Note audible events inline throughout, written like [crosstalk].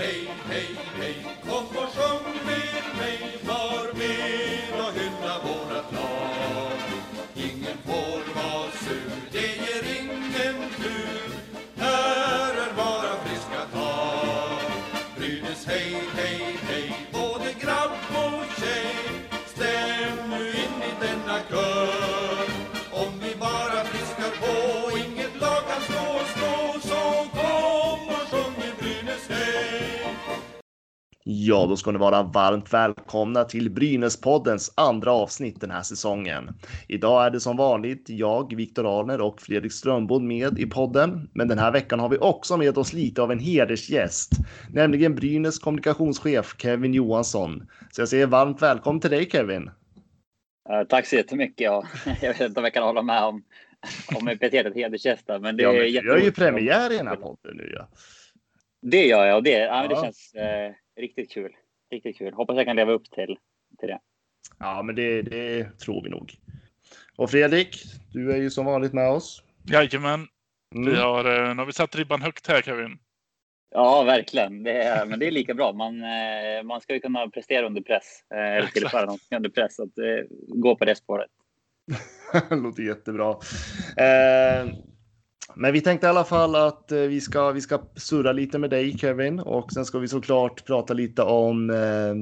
hey, hey, hey, Ja, då ska ni vara varmt välkomna till Brynäspoddens andra avsnitt den här säsongen. Idag är det som vanligt jag, Viktor Arner och Fredrik Strömbod med i podden. Men den här veckan har vi också med oss lite av en hedersgäst, nämligen Brynäs kommunikationschef Kevin Johansson. Så jag säger varmt välkommen till dig Kevin. Tack så jättemycket. Ja. [laughs] Jag vet inte om jag kan hålla med om, om epitetet hedersgäst, men det ja, är men Du gör ju premiär i den här podden nu. Ja. Det gör jag och det, ja. det känns eh, riktigt kul. Riktigt kul. Hoppas jag kan leva upp till, till det. Ja, men det, det tror vi nog. Och Fredrik, du är ju som vanligt med oss. Jajamän. Mm. Vi har, eh, nu har vi satt ribban högt här Kevin. Ja, verkligen. Det är, men det är lika bra. Man, eh, man ska ju kunna prestera under press. Eh, eller tillföra någonting under press. Att, gå på det spåret. Det [laughs] låter jättebra. Eh, men vi tänkte i alla fall att eh, vi ska, vi ska surra lite med dig Kevin och sen ska vi såklart prata lite om eh,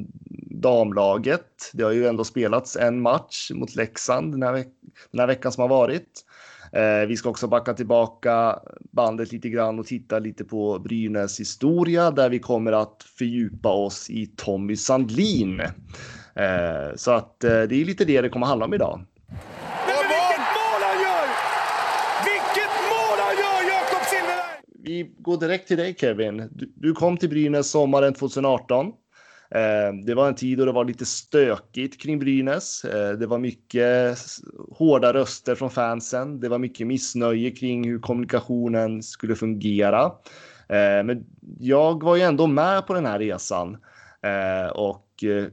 damlaget. Det har ju ändå spelats en match mot Leksand den här, veck- den här veckan som har varit. Eh, vi ska också backa tillbaka bandet lite grann och titta lite på Brynäs historia där vi kommer att fördjupa oss i Tommy Sandlin. Eh, så att eh, det är lite det det kommer handla om idag. Men vilket mål han gör! Vilket mål han gör, Jakob Silfverberg! Vi går direkt till dig Kevin. Du, du kom till Brynäs sommaren 2018. Eh, det var en tid då det var lite stökigt kring Brynäs. Eh, det var mycket hårda röster från fansen. Det var mycket missnöje kring hur kommunikationen skulle fungera. Eh, men jag var ju ändå med på den här resan eh, och eh,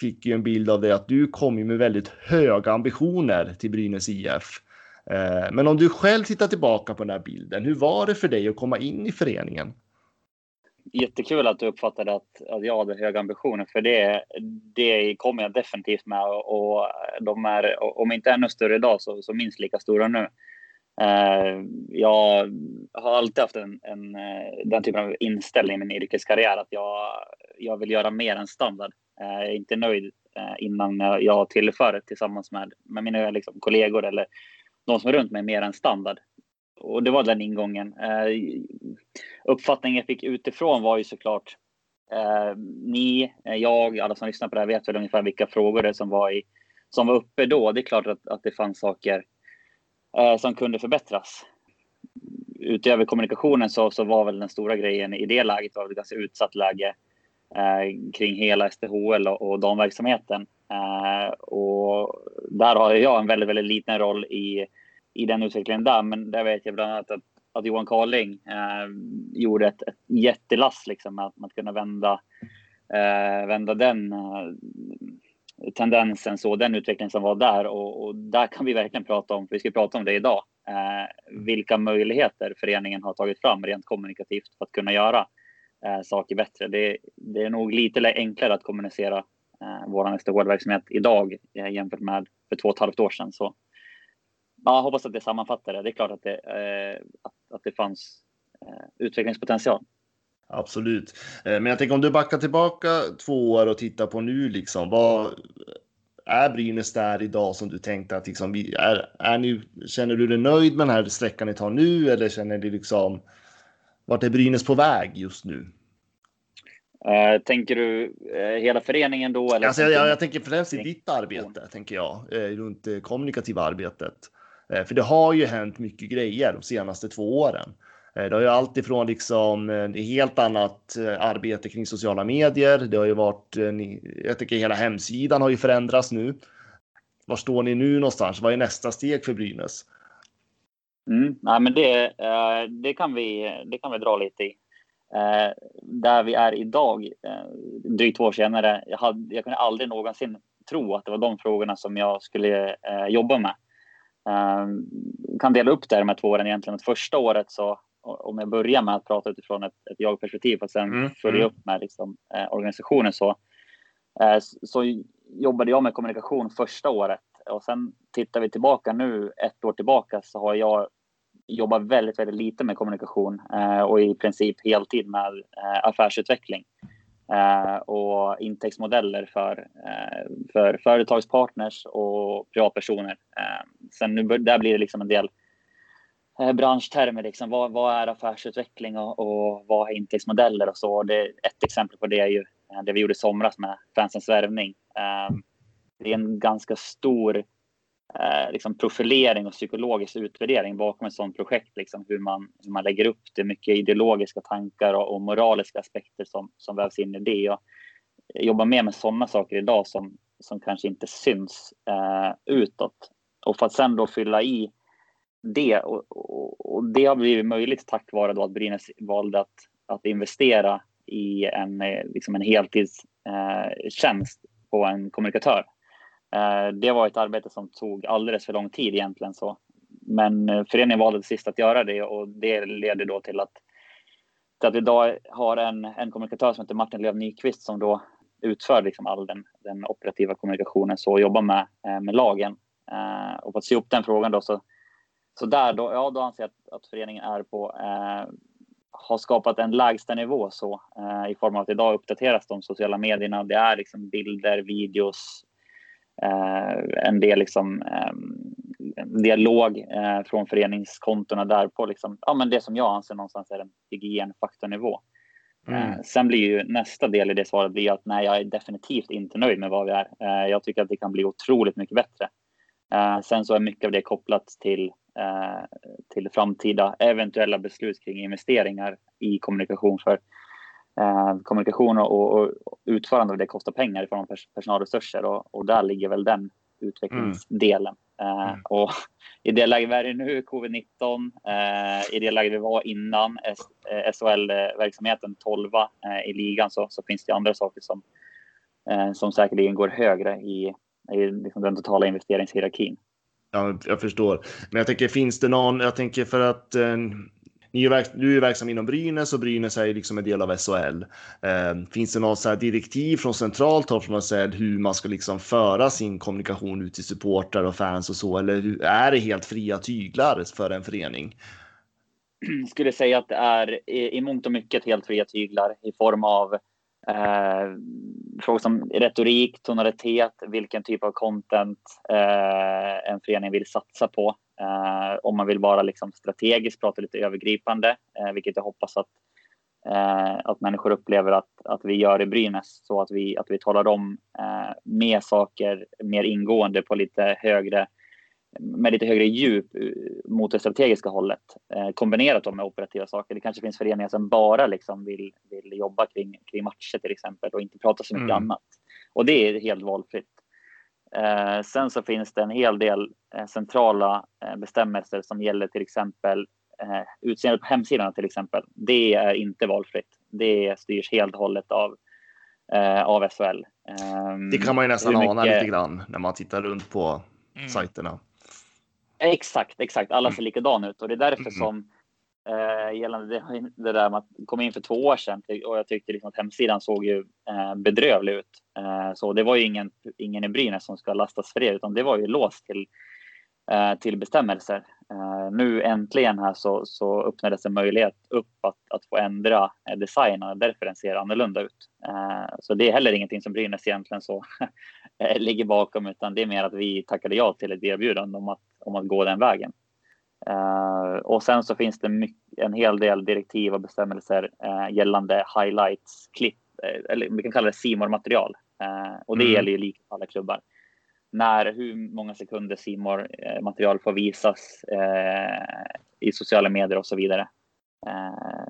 fick ju en bild av det att du kom ju med väldigt höga ambitioner till Brynäs IF. Eh, men om du själv tittar tillbaka på den här bilden, hur var det för dig att komma in i föreningen? Jättekul att du uppfattade att, att jag hade höga ambitioner, för det, det kommer jag definitivt med. Och, de är, om inte ännu större idag, så, så minst lika stora nu. Eh, jag har alltid haft en, en, eh, den typen av inställning i min yrkeskarriär, att jag, jag vill göra mer än standard. Jag är inte nöjd innan jag- jag tillför tillsammans med, med mina liksom, kollegor eller de som är runt mig mer än standard. Och det var den ingången. Eh, uppfattningen jag fick utifrån var ju såklart eh, ni, eh, jag, alla som lyssnar på det här vet väl ungefär vilka frågor det är som var, i, som var uppe då. Det är klart att, att det fanns saker eh, som kunde förbättras. Utöver kommunikationen så, så var väl den stora grejen i det läget var det ett ganska utsatt läge eh, kring hela STHL och, och damverksamheten. Eh, och där har jag en väldigt, väldigt liten roll i, i den utvecklingen där. Men där vet jag bland annat att, att Johan Carling eh, gjorde ett, ett jättelass liksom, med att, med att kunna vända, eh, vända den eh, tendensen, så den utveckling som var där. Och, och där kan vi verkligen prata om, för vi ska prata om det idag, eh, vilka möjligheter föreningen har tagit fram rent kommunikativt för att kunna göra eh, saker bättre. Det, det är nog lite enklare att kommunicera eh, vår SDHL-verksamhet idag eh, jämfört med för två och ett halvt år sedan. Så ja, jag hoppas att det sammanfattar det. Det är klart att det, eh, att, att det fanns eh, utvecklingspotential. Absolut. Eh, men jag tänker om du backar tillbaka två år och tittar på nu, liksom, vad är Brynäs där idag som du tänkte att liksom, är, är ni, känner du dig nöjd med den här sträckan ni tar nu eller känner du liksom vart är Brynäs på väg just nu? Eh, tänker du eh, hela föreningen då? Eller Alltså, jag, jag tänker främst i ditt arbete, tänker jag, eh, runt det kommunikativa arbetet. För det har ju hänt mycket grejer de senaste två åren. Det har ju allt ifrån liksom ett helt annat arbete kring sociala medier. Det har ju varit, jag tycker hela hemsidan har ju förändrats nu. Var står ni nu någonstans? Vad är nästa steg för Brynäs? Mm, nej, men det, det, kan vi, det kan vi dra lite i. Eh, där vi är idag, eh, drygt två år senare, jag, hade, jag kunde aldrig någonsin tro att det var de frågorna som jag skulle eh, jobba med. Eh, kan dela upp det här med två åren egentligen. Att första året så om jag börjar med att prata utifrån ett, ett jag-perspektiv och sen Mm, följa mm. upp med liksom, eh, organisationen så, eh, så, så jobbade jag med kommunikation första året och sen tittar vi tillbaka nu ett år tillbaka så har jag jobbar väldigt, väldigt lite med kommunikation eh, och i princip heltid med eh, affärsutveckling eh, och intäktsmodeller för, eh, för företagspartners och privatpersoner. Eh, sen nu där blir det liksom en del eh, branschtermer. Liksom. Vad, vad är affärsutveckling och, och vad är intäktsmodeller och så. Det, ett exempel på det är ju eh, det vi gjorde i somras med fansens värvning. Eh, det är en ganska stor eh, liksom profilering och psykologisk utvärdering bakom ett sådant projekt. Liksom, hur, man, hur man lägger upp det, mycket ideologiska tankar och, och moraliska aspekter som, som vävs in i det. Och jobbar mer med sådana saker idag som, som kanske inte syns eh, utåt. Och för att sen då fylla i det och, och, och det har blivit möjligt tack vare då att Brynäs valde att, att investera i en, eh, liksom en heltidstjänst eh, på en kommunikatör. Eh, det var ett arbete som tog alldeles för lång tid egentligen. Så. Men eh, föreningen valde till sist att göra det och det leder då till att, till att vi idag har en, en kommunikatör som heter Martin Löv Nyqvist som då utför liksom all den, den operativa kommunikationen så och jobbar med, eh, med lagen. Och för att se upp den frågan då så, så där då, ja, då anser jag att, att föreningen är på eh, har skapat en lägsta nivå så eh, i form av att idag uppdateras de sociala medierna. Det är liksom bilder, videos, en del liksom eh, dialog eh, från föreningskontona där på liksom, ja, men det som jag anser någonstans är en hygienfaktornivå. Mm. Eh, sen blir ju nästa del i det svaret blir att nej, jag är definitivt inte nöjd med vad vi är. Eh, jag tycker att det kan bli otroligt mycket bättre. Eh, sen så är mycket av det kopplat till, eh, till framtida eventuella beslut kring investeringar i kommunikation. För eh, kommunikation och, och utförande av det kostar pengar i form av pers personalresurser och, och där ligger väl den utvecklingsdelen. Eh, Mm. och [laughs] i det läge vi är i nu, covid-19, eh, i det läge vi var innan SHL-verksamheten 12 eh, i ligan så, så finns det andra saker som, eh, som säkerligen går högre i, i liksom den totala investeringshierarkin. Ja, jag förstår. Men jag tänker, finns det någon, jag tänker för att eh, ni är verk, du är verksam inom Brynäs och Brynäs är ju liksom en del av SHL. Eh, finns det något så här direktiv från centralt håll från SHL hur man ska liksom föra sin kommunikation ut till supportrar och fans och så? Eller hur, är det helt fria tyglar för en förening? [clears throat] skulle säga att det är i, i mångt och mycket helt fria tyglar i form av eh, frågor som retorik, tonalitet, vilken typ av content eh, en förening vill satsa på. Eh, om man vill vara liksom strategiskt, prata lite övergripande, eh, vilket jag hoppas att, eh, att människor upplever att, att vi gör i Brynäs. Så att vi, att vi talar om eh, mer saker mer ingående på lite högre med lite högre djup eh, mot det strategiska hållet eh, kombinerat med operativa saker. Det kanske finns föreningar som bara liksom vill, vill jobba kring, kring matcher till exempel och inte prata så mycket Mm. annat. Och det är helt valfritt. Eh, sen så finns det en hel del eh, centrala eh, bestämmelser som gäller till exempel eh, utseendet på hemsidan till exempel. Det är inte valfritt. Det styrs helt och hållet av, eh, av SHL. Ehm, Det kan man ju nästan hur ana mycket- lite grann när man tittar runt på Mm. sajterna. Exakt, exakt. Alla ser likadana ut och det är därför Mm. som eh, gällande det, det där med att komma in för två år sedan och jag tyckte liksom att hemsidan såg ju eh, bedrövlig ut. Eh, så det var ju ingen, ingen i Brynäs som ska lastas för det utan det var ju låst till, eh, till bestämmelser. Eh, nu äntligen här så, så öppnades en möjlighet upp att, att få ändra eh, designen och därför den ser annorlunda ut. Eh, så det är heller ingenting som Brynäs egentligen så [laughs] ligger bakom utan det är mer att vi tackade ja till ett erbjudande om att, om att gå den vägen. Eh, och sen så finns det en hel del direktiv och bestämmelser eh, gällande highlights, klipp, eh, eller vi kan kalla det simor material och det Mm. gäller ju för alla klubbar. När, hur många sekunder simor material får visas i sociala medier och så vidare.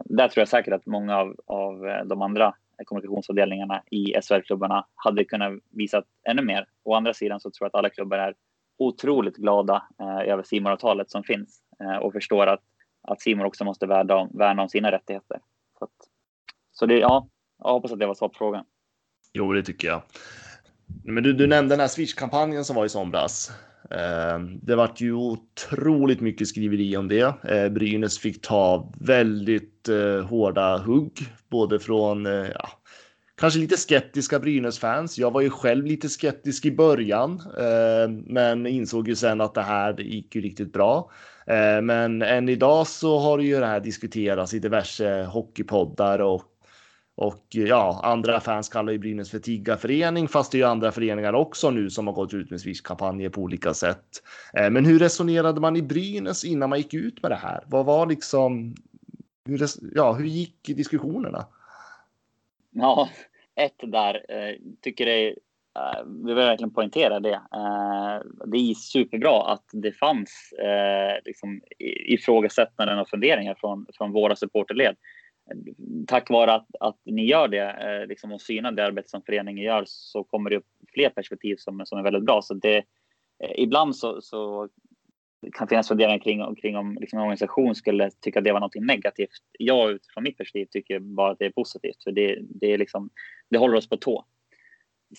Där tror jag säkert att många av, av de andra kommunikationsavdelningarna i SHL-klubbarna hade kunnat visa ännu mer. Å andra sidan så tror jag att alla klubbar är otroligt glada eh, över simor som finns Eh, och förstår att, att Simon också måste värna om, värna om sina rättigheter. Så, att, så det, ja, jag hoppas att det var svar på frågan. Jo, det tycker jag. Men du, du nämnde den här Swish-kampanjen som var i somras. Eh, det vart ju otroligt mycket skriveri om det. Eh, Brynäs fick ta väldigt eh, hårda hugg, både från eh, ja, kanske lite skeptiska Brynäs-fans. Jag var ju själv lite skeptisk i början, eh, men insåg ju sen att det här gick ju riktigt bra. Eh, men än idag så har ju det här diskuterats i diverse hockeypoddar och och eh, ja, andra fans kallar ju Brynäs för tiggarförening, fast det är ju andra föreningar också nu som har gått ut med Swish-kampanjer på olika sätt. Eh, men hur resonerade man i Brynäs innan man gick ut med det här? Vad var liksom? Hur, ja, hur gick diskussionerna? Ja, ett där eh, tycker det är Eh, vi vill verkligen poängtera det. Eh, det är superbra att det fanns eh, liksom, ifrågasättanden och funderingar från, från våra supporterled tack vare att, att ni gör det liksom, och synar det arbete som föreningen gör så kommer det upp fler perspektiv som, som är väldigt bra. Så det, ibland så, så kan finnas funderingar kring, kring om liksom, en organisation skulle tycka att det var något negativt. Jag utifrån mitt perspektiv tycker bara att det är positivt för det, det, är liksom, det håller oss på tå.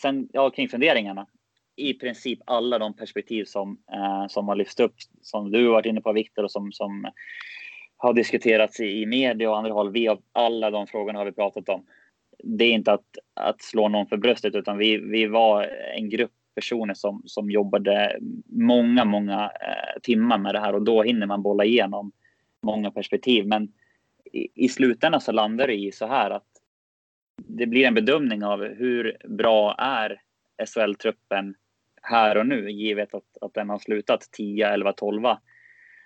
Sen ja, kring funderingarna. I princip alla de perspektiv som, eh, som har lyfts upp, som du har varit inne på Viktor och som, som har diskuterats i, i media och andra håll. Vi har, alla de frågorna har vi pratat om. Det är inte att, att slå någon för bröstet utan vi, vi var en grupp personer som, som jobbade många, många eh, timmar med det här och då hinner man bolla igenom många perspektiv. Men i, i slutändan så landar det i så här att det blir en bedömning av hur bra är SHL-truppen här och nu givet att, att den har slutat 10, 11, 12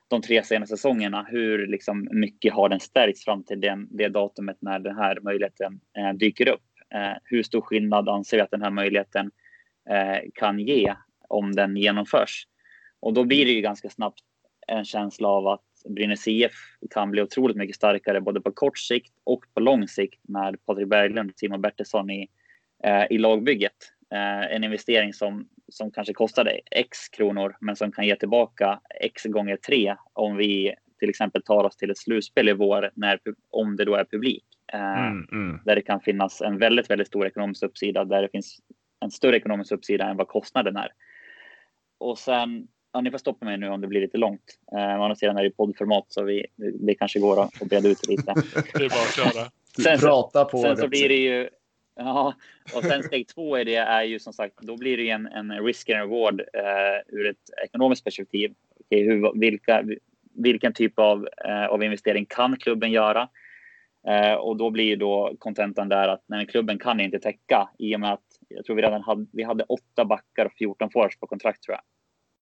de tre senaste säsongerna. Hur liksom mycket har den stärkts fram till den, det datumet när den här möjligheten eh, dyker upp? Eh, hur stor skillnad anser vi att den här möjligheten eh, kan ge om den genomförs? Och då blir det ju ganska snabbt en känsla av att Brynäs IF kan bli otroligt mycket starkare både på kort sikt och på lång sikt med Patrik Berglund och Simon Bertilsson i, eh, i lagbygget. Eh, en investering som som kanske kostade x kronor men som kan ge tillbaka x gånger tre om vi till exempel tar oss till ett slutspel i vår när, om det då är publik. Eh, mm, mm. Där det kan finnas en väldigt, väldigt stor ekonomisk uppsida där det finns en större ekonomisk uppsida än vad kostnaden är. Och sen, ja, ni får stoppa mig nu om det blir lite långt. Eh, å andra sidan är det poddformat så vi, det kanske går att breda ut lite. [laughs] det är bara att köra. Sen, Prata på sen så blir det ju Ja, och sen steg två i det är ju som sagt, då blir det en, en risk and reward eh, ur ett ekonomiskt perspektiv. Okay, hur, vilka, vilken typ av, eh, av investering kan klubben göra? Eh, och då blir då kontentan där att nej, klubben kan inte täcka i och med att jag tror vi redan hade, vi hade åtta backar och 14 forwards på kontrakt tror jag.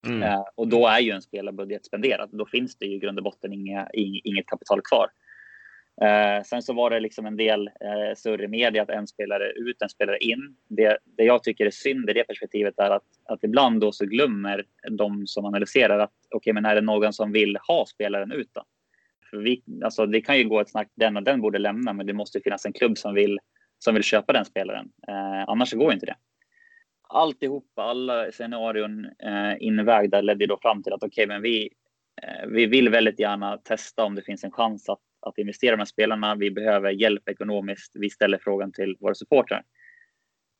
Mm. Eh, och då är ju en spelarbudget spenderad. Då finns det ju i grund och botten inga, inget kapital kvar. Eh, sen så var det liksom en del eh, surr i media att en spelare ut, en spelare in. Det, det jag tycker är synd i det perspektivet är att, att ibland då så glömmer de som analyserar att okej, okay, men är det någon som vill ha spelaren ut då? För vi, alltså, det kan ju gå ett snack, den och den borde lämna, men det måste finnas en klubb som vill, som vill köpa den spelaren. Eh, annars går inte det. Alltihopa, alla scenarion eh, invägda ledde då fram till att okej, okay, men vi, eh, vi vill väldigt gärna testa om det finns en chans att att investera i de här spelarna. Vi behöver hjälp ekonomiskt. Vi ställer frågan till våra supportrar.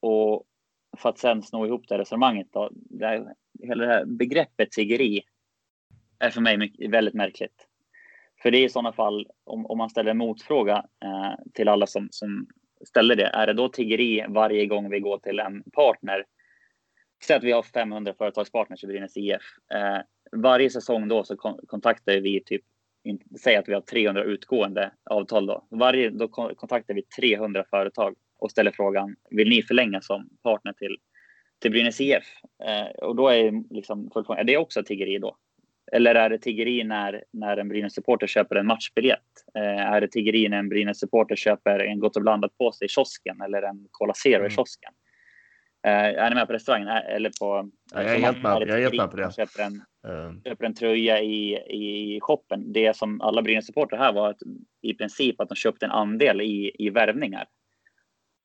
Och för att sen sno ihop det resonemanget då. Det här, hela det här begreppet tiggeri är för mig mycket, väldigt märkligt. För det är i sådana fall, om, om man ställer en motfråga eh, till alla som, som ställer det, är det då tiggeri varje gång vi går till en partner? Säg att vi har 500 företagspartners i Brynäs IF. Eh, varje säsong då så kontaktar vi typ säg att vi har 300 utgående avtal då. Varje, då kontaktar vi 300 företag och ställer frågan, vill ni förlänga som partner till, till Brynäs IF? Eh, och då är liksom är det också tiggeri då? Eller är det tiggeri när, när en Brynäs-supporter köper en matchbiljett? Eh, är det tiggeri när en Brynäs-supporter köper en Gott och blandat påse i kiosken eller en Cola Zero mm. i kiosken? Eh, är ni med på restaurangen? Eller på... Ja, jag är helt med, jag är helt med på det. Köper en, uh. köper en tröja i, i shoppen. Det som alla Brynäs-supportrar här var att i princip att de köpte en andel i, i värvningar.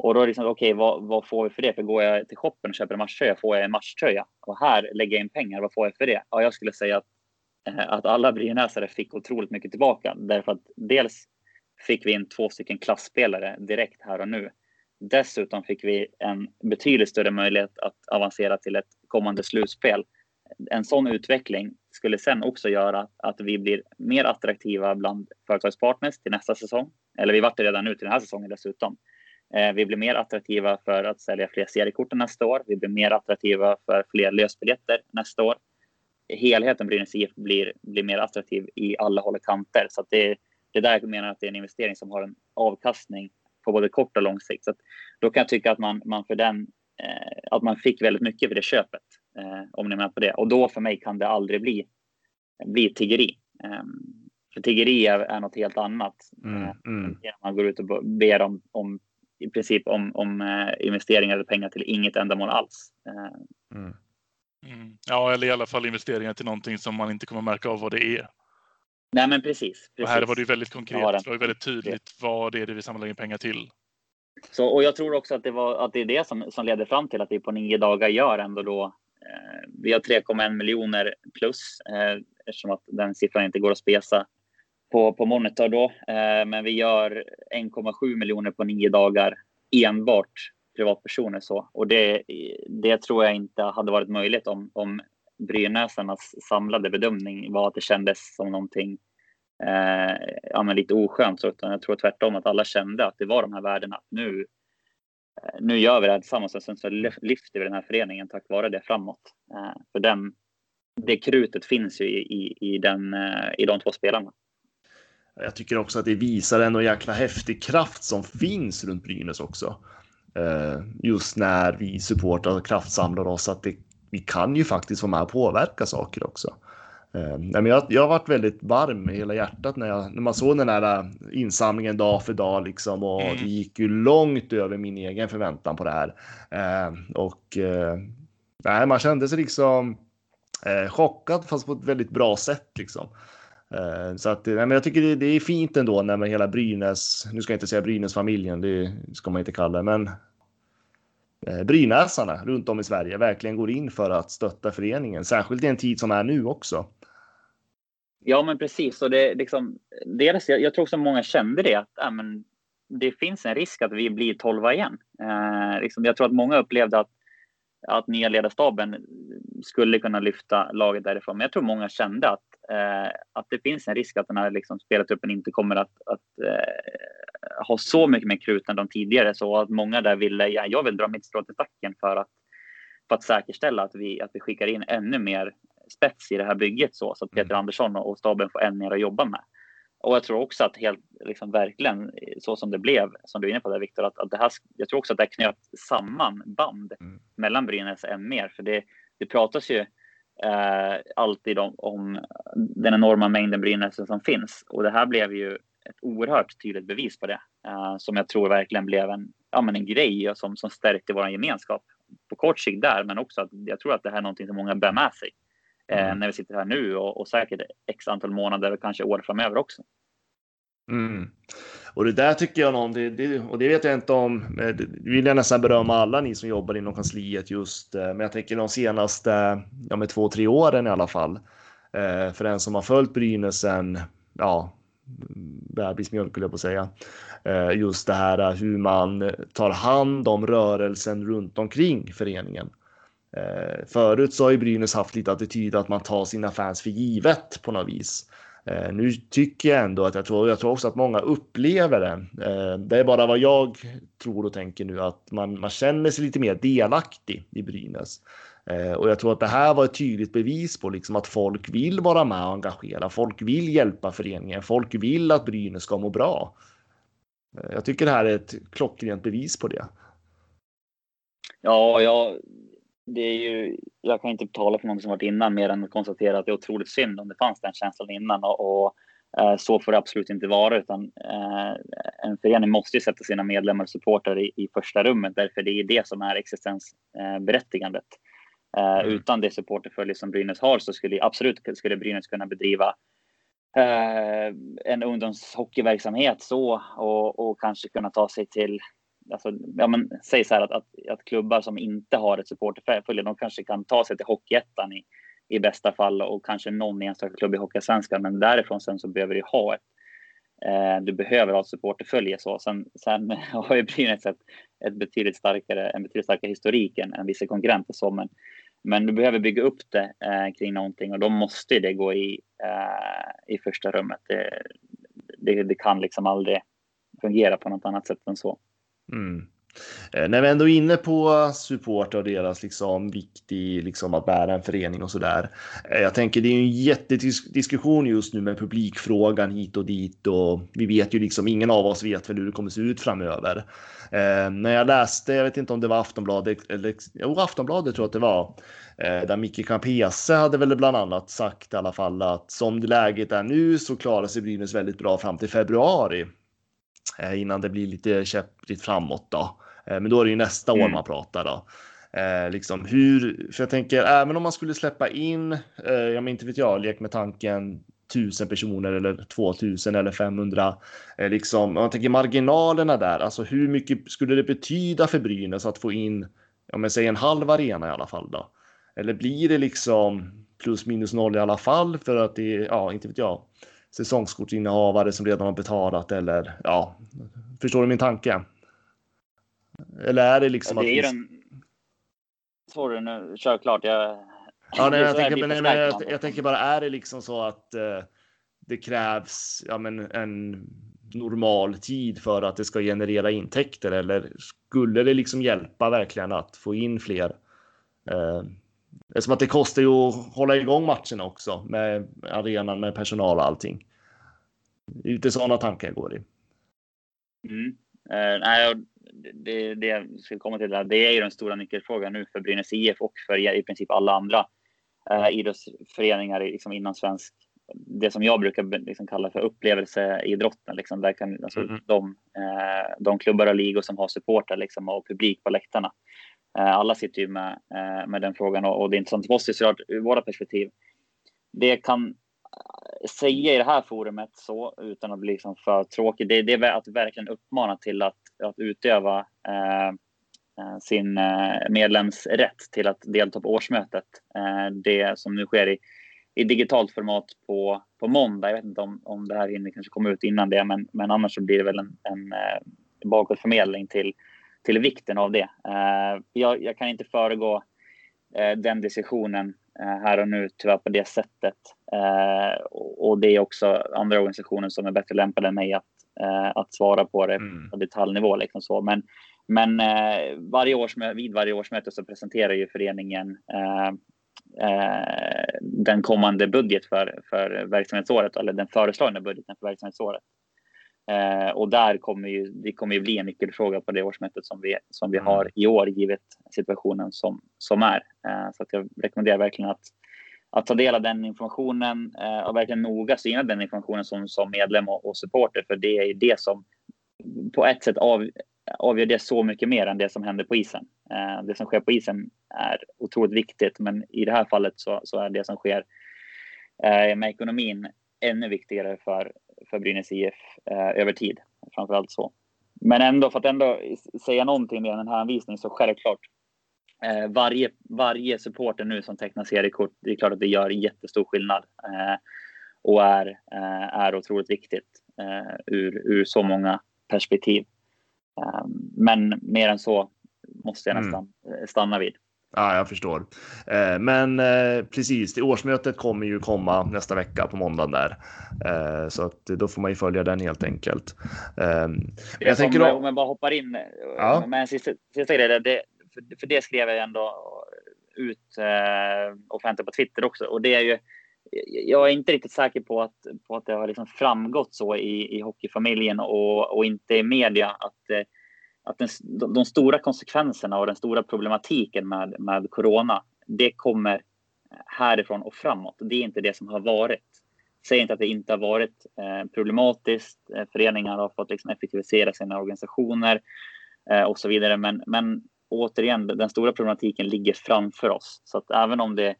Och då är det liksom, okej, okay, vad, vad, får vi för det? För går jag till shoppen och köper en matchtröja får jag en matchtröja. Och här lägger jag in pengar, vad får jag för det? Ja, jag skulle säga att, eh, att alla brynäsare fick otroligt mycket tillbaka. Därför att dels fick vi in två stycken klassspelare direkt här och nu. Dessutom fick vi en betydligt större möjlighet att avancera till ett kommande slutspel en sån utveckling skulle sen också göra att vi blir mer attraktiva bland företagspartners till nästa säsong. Eller vi vart det redan nu till den här säsongen dessutom. Eh, vi blir mer attraktiva för att sälja fler seriekort nästa år. Vi blir mer attraktiva för fler lösbiljetter nästa år. Helheten Brynäs IF blir, blir mer attraktiv i alla håll och kanter. Så det, det är där jag menar att det är en investering som har en avkastning på både kort och lång sikt. Så då kan jag tycka att man, man för den eh, att man fick väldigt mycket för det köpet. Eh, om ni är med på det. Och då för mig kan det aldrig bli, bli tiggeri. Eh, för tiggeri är, är något helt annat. Mm, Eh, mm. Man går ut och ber om, om i princip om, om eh, investeringar eller pengar till inget ändamål alls. Eh, Mm. Mm. Ja, eller i alla fall investeringar till någonting som man inte kommer märka av vad det är. Nej, men precis. precis. Och här var det ju väldigt konkret. Det var ju väldigt tydligt vad det är det vi samlar in pengar till. Så, och jag tror också att det, var, att det är det som, som leder fram till att vi på nio dagar gör ändå då. Eh, vi har 3,1 miljoner plus eh, eftersom att den siffran inte går att spesa på, på monitor då. Eh, men vi gör 1,7 miljoner på nio dagar enbart privatpersoner så. Och det, det tror jag inte hade varit möjligt om, om Brynäsarnas samlade bedömning var att det kändes som någonting eh, ja, men lite oskönt. Så, utan jag tror tvärtom att alla kände att det var de här värdena. Nu, eh, nu gör vi det här tillsammans och sen så lyfter vi den här föreningen tack vare det framåt. Eh, för den, det krutet finns ju i, i, i, den, eh, i de två spelarna. Jag tycker också att det visar en jäkla häftig kraft som finns runt Brynäs också. Eh, just när vi supportrar kraftsamlar oss att det, vi kan ju faktiskt vara med och påverka saker också. Eh, jag, jag har varit väldigt varm i hela hjärtat när, jag, när man såg den här eh, insamlingen dag för dag liksom och Mm. det gick ju långt över min egen förväntan på det här. Eh, och eh, man kände sig liksom eh, chockad fast på ett väldigt bra sätt liksom. Eh, Så att, men jag tycker det, är fint ändå när man hela Brynäs, nu ska jag inte säga Brynäs-familjen, det ska man inte kalla det, men Eh, brynäsarna runt om i Sverige verkligen går in för att stötta föreningen, särskilt i en tid som är nu också. Ja, men precis. Och det, liksom, dels, jag, jag tror så många kände det, att äh, men, det finns en risk att vi blir tolva igen. Eh, liksom, jag tror att många upplevde att, att nya ledarstaben skulle kunna lyfta laget därifrån. Men jag tror många kände att, eh, att det finns en risk att den här liksom, spelartruppen inte kommer att, att eh, ha så mycket mer krut än de tidigare. Så att många där ville, ja, jag vill dra mitt strå till stacken för att, för att säkerställa att vi, att vi skickar in ännu mer spets i det här bygget så, så att Peter Andersson och staben får än mer att jobba med. Och jag tror också att helt liksom verkligen så som det blev, som du är inne på där Viktor, att, att det här, jag tror också att det knöt samman band Mm. mellan Brynäs än mer. För det, det pratas ju eh, alltid om, om den enorma mängden Brynäs som finns. Och det här blev ju ett oerhört tydligt bevis på det. Eh, som jag tror verkligen blev en, ja, men en grej som, som stärkte vår gemenskap på kort sikt där. Men också att jag tror att det här är någonting som många bär med sig. Eh, Mm. när vi sitter här nu och, och säkert x antal månader och kanske år framöver också. Mm. Och det där tycker jag om, det, det, och det vet jag inte om, eh, det vill jag nästan berömma alla ni som jobbar inom kansliet just, men jag tänker de senaste, ja med två, tre åren i alla fall. För den som har följt Brynäs sen, ja, bebismjölk höll jag på att säga. Eh, just det här eh, hur man tar hand om rörelsen runt omkring föreningen. Eh, förut så har ju Brynäs haft lite attityd att man tar sina fans för givet på något vis. Nu tycker jag ändå att jag tror, jag tror också att många upplever det. Det är bara vad jag tror och tänker nu att man, man känner sig lite mer delaktig i Brynäs. Eh, och jag tror att det här var ett tydligt bevis på liksom att folk vill vara med och engagera. Folk vill hjälpa föreningen. Folk vill att Brynäs ska må bra. Eh, jag tycker det här är ett klockrent bevis på det. Ja, jag, det är ju, jag kan inte tala för någon som varit innan mer än att konstatera att det är otroligt synd om det fanns den känslan innan. Och, och eh, så får det absolut inte vara. Utan, eh, en förening måste ju sätta sina medlemmar och supportrar i, i första rummet. Därför det är det som är existensberättigandet. Eh, Mm. Utan det supporterfölje som Brynäs har så skulle absolut skulle Brynäs kunna bedriva eh, en ungdomshockeyverksamhet så och, och kanske kunna ta sig till Alltså, ja, men, säg så här att, att, att klubbar som inte har ett supporterfölje, de kanske kan ta sig till Hockeyettan i, i bästa fall och kanske någon enstaka klubb i Hockeysvenskan. Men därifrån sen så behöver du ha ett, eh, Eh, du behöver ha ett supporterfölje. Så. Sen, sen [laughs] har ju Brynäs ett, ett betydligt starkare, en betydligt starkare historik än, än vissa konkurrenter. Så, men Men du behöver bygga upp det eh, kring någonting och då måste det gå i, eh, i första rummet. Det, det, det, kan liksom aldrig fungera på något annat sätt än så. Mm. Eh, när vi ändå är inne på support och deras liksom viktig liksom att bära en förening och så där. Eh, jag tänker det är en jättediskussion just nu med publikfrågan hit och dit och vi vet ju liksom ingen av oss vet väl hur det kommer se ut framöver. Eh, när jag läste, jag vet inte om det var Aftonbladet eller jo, Aftonbladet tror jag att det var, eh, där Micke Campese hade väl bland annat sagt i alla fall att som läget är nu så klarar sig Brynäs väldigt bra fram till februari. Eh, innan det blir lite käppigt framåt då. Eh, men då är det ju nästa mm. år man pratar då. Eh, liksom hur, för jag tänker även om man skulle släppa in, eh, jag men inte vet jag, lek med tanken tusen personer eller 2000 eller 500. Eh, liksom, om man tänker marginalerna där, alltså hur mycket skulle det betyda för Brynäs att få in, om jag säger en halv arena i alla fall då? Eller blir det liksom plus minus noll i alla fall för att det ja, inte vet jag, säsongskortsinnehavare som redan har betalat eller ja, förstår du min tanke? Eller är det liksom ja, det är att... Den... Sorry nu, kör klart. Jag... Ja, nej, jag, tänker, men, nej, jag, jag, tänker bara, är det liksom så att eh, det krävs ja, men en normal tid för att det ska generera intäkter eller skulle det liksom hjälpa verkligen att få in fler? Eh, Eftersom att det kostar ju att hålla igång matcherna också med arenan, med personal och allting. Det är lite sådana tankar går i. Mm. Eh, nej, det, det jag ska komma till, där, det är ju den stora nyckelfrågan nu för Brynäs IF och för i princip alla andra eh, idrottsföreningar liksom inom svensk, det som jag brukar liksom kalla för upplevelseidrotten. Liksom, där kan, alltså, mm. de, eh, de klubbar och ligor som har supportrar liksom, och publik på läktarna Eh, alla sitter ju med, eh, med den frågan och, och det är intressant för oss såklart ur våra perspektiv. Det jag kan eh, säga i det här forumet så utan att bli liksom för tråkig. Det, det är att verkligen uppmana till att, att utöva eh, sin medlemsrätt till att delta på årsmötet. Eh, det som nu sker i, i digitalt format på, på måndag. Jag vet inte om, om det här hinner kanske komma ut innan det, men, men annars så blir det väl en, en bakåtförmedling till till vikten av det. Eh, jag, jag kan inte föregå eh, den diskussionen eh, här och nu tyvärr på det sättet. Och det är också andra organisationer som är bättre lämpade än mig att, att svara på det mm. på detaljnivå. Liksom så. Men, men varje årsmöte, vid varje årsmöte så presenterar ju föreningen den kommande budget för, för verksamhetsåret eller den föreslagna budgeten för verksamhetsåret. Eh, och där kommer ju, det kommer ju bli en nyckelfråga på det årsmötet som vi, som vi mm. har i år, givet situationen som, som är. Eh, så att jag rekommenderar verkligen att, att ta del av den informationen eh, och verkligen noga syna den informationen som, som medlem och, och supporter, för det är ju det som på ett sätt av, avgör det så mycket mer än det som händer på isen. Eh, det som sker på isen är otroligt viktigt, men i det här fallet så, så är det som sker eh, med ekonomin ännu viktigare för, för Brynäs IF eh, över tid. Framförallt så. Men ändå, för att ändå säga någonting med den här anvisningen så självklart. Eh, varje, varje supporter nu som tecknar seriekort, det är klart att det gör jättestor skillnad. Eh, och är, eh, är otroligt viktigt eh, ur, ur så många perspektiv. Eh, men mer än så måste jag mm. nästan mm. stanna vid. Ja, jag förstår. Eh, men eh, precis, det årsmötet kommer ju komma nästa vecka på måndagen där. Eh, så att då får man ju följa den helt enkelt. Jag tänker då... Om jag bara hoppar in ja. med en sista, sista grej. Det, för, för det skrev jag ändå ut offentligt på Twitter också. Och det är ju, jag är inte riktigt säker på att, på att det har liksom framgått så i, i hockeyfamiljen och, och inte i media att att den, de, stora konsekvenserna och den stora problematiken med, med corona, det kommer eh, härifrån och framåt. Det är inte det som har varit. Säg inte att det inte har varit eh, problematiskt. Eh, föreningar har fått liksom effektivisera sina organisationer eh, och så vidare. Men, men återigen, den stora problematiken ligger framför oss. Så att även om det